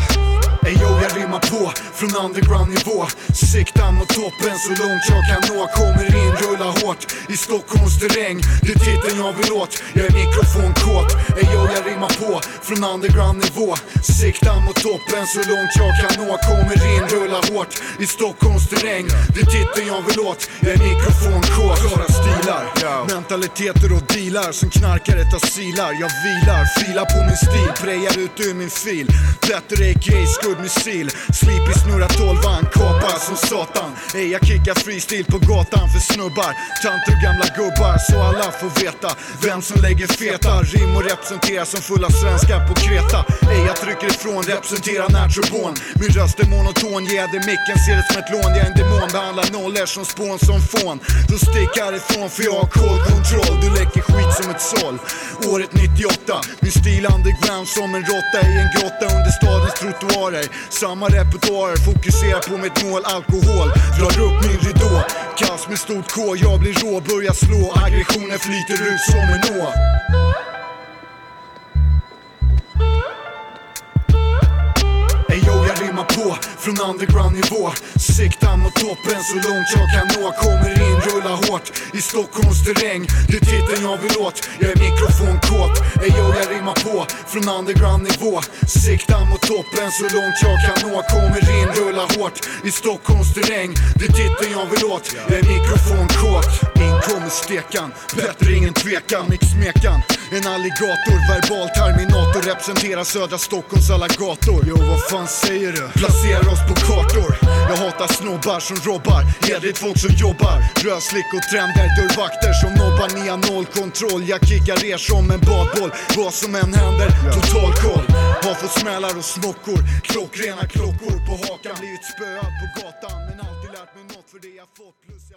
Ey yo jag rimmar på. Från underground nivå. Siktar mot toppen så långt jag kan nå. Kommer in, rullar hårt. I Stockholms terräng. Det är titeln jag vill åt, jag är mikrofonkåt. Ey yo jag rimmar på. Från underground nivå. Siktar mot toppen så långt jag kan nå. Kommer in, rullar hårt. I Stockholms terräng. Det är titeln jag vill åt, jag är mikrofonkåt. Klara stilar, mentaliteter och dealar Som knarkare tar silar, jag vilar Filar på min stil, prejar ut ur min fil. Petter a.k.a skuddmissil Sleepy snurrar tolvan, kapar som satan. Ey jag kickar freestyle på gatan för snubbar. Tanter och gamla gubbar så alla får veta Vem som lägger feta. Rim och representerar som fulla svenskar på Kreta. Ey jag trycker ifrån, representerar natrobon Min röst är monoton, ger micken, ser det som ett lån. Jag är en demon, behandlar nollor som spån som fån. Då stick härifrån för jag har kontroll Du läcker skit som ett såll. Året 98, min stil underground som en råtta i en grotta under stadens trottoarer. Samma repertoarer, fokuserar på mitt mål, alkohol. Drar upp min ridå, kaos med stort K Jag blir rå, börjar slå, aggressionen flyter ut som en å. Komma på från underground nivå. Siktar mot toppen så långt jag kan nå. Kommer in, rullar hårt i Stockholms terräng. Det är titeln jag vill åt, jag är mikrofonkåt. Ey yo, jag rimmar på från underground nivå. Siktar mot toppen så långt jag kan nå. Kommer in, rullar hårt i Stockholms terräng. Det är titeln jag vill åt, jag är mikrofonkåt. In kommer stekan, bättre ingen tvekan. Mixmekan, en alligator. Verbal terminator, representerar södra Stockholms alla gator. Jo, vad fan säger du? Placera oss på kartor Jag hatar snobbar som robbar. Hederligt folk som jobbar. Röslick och trender. Dörrvakter som nobbar. Ni har noll kontroll. Jag kickar er som en badboll. Vad som än händer, total koll. Har fått smällar och smockor Klockrena klockor på hakan. Blivit spöad på gatan Men alltid lärt mig något för det jag fått Plus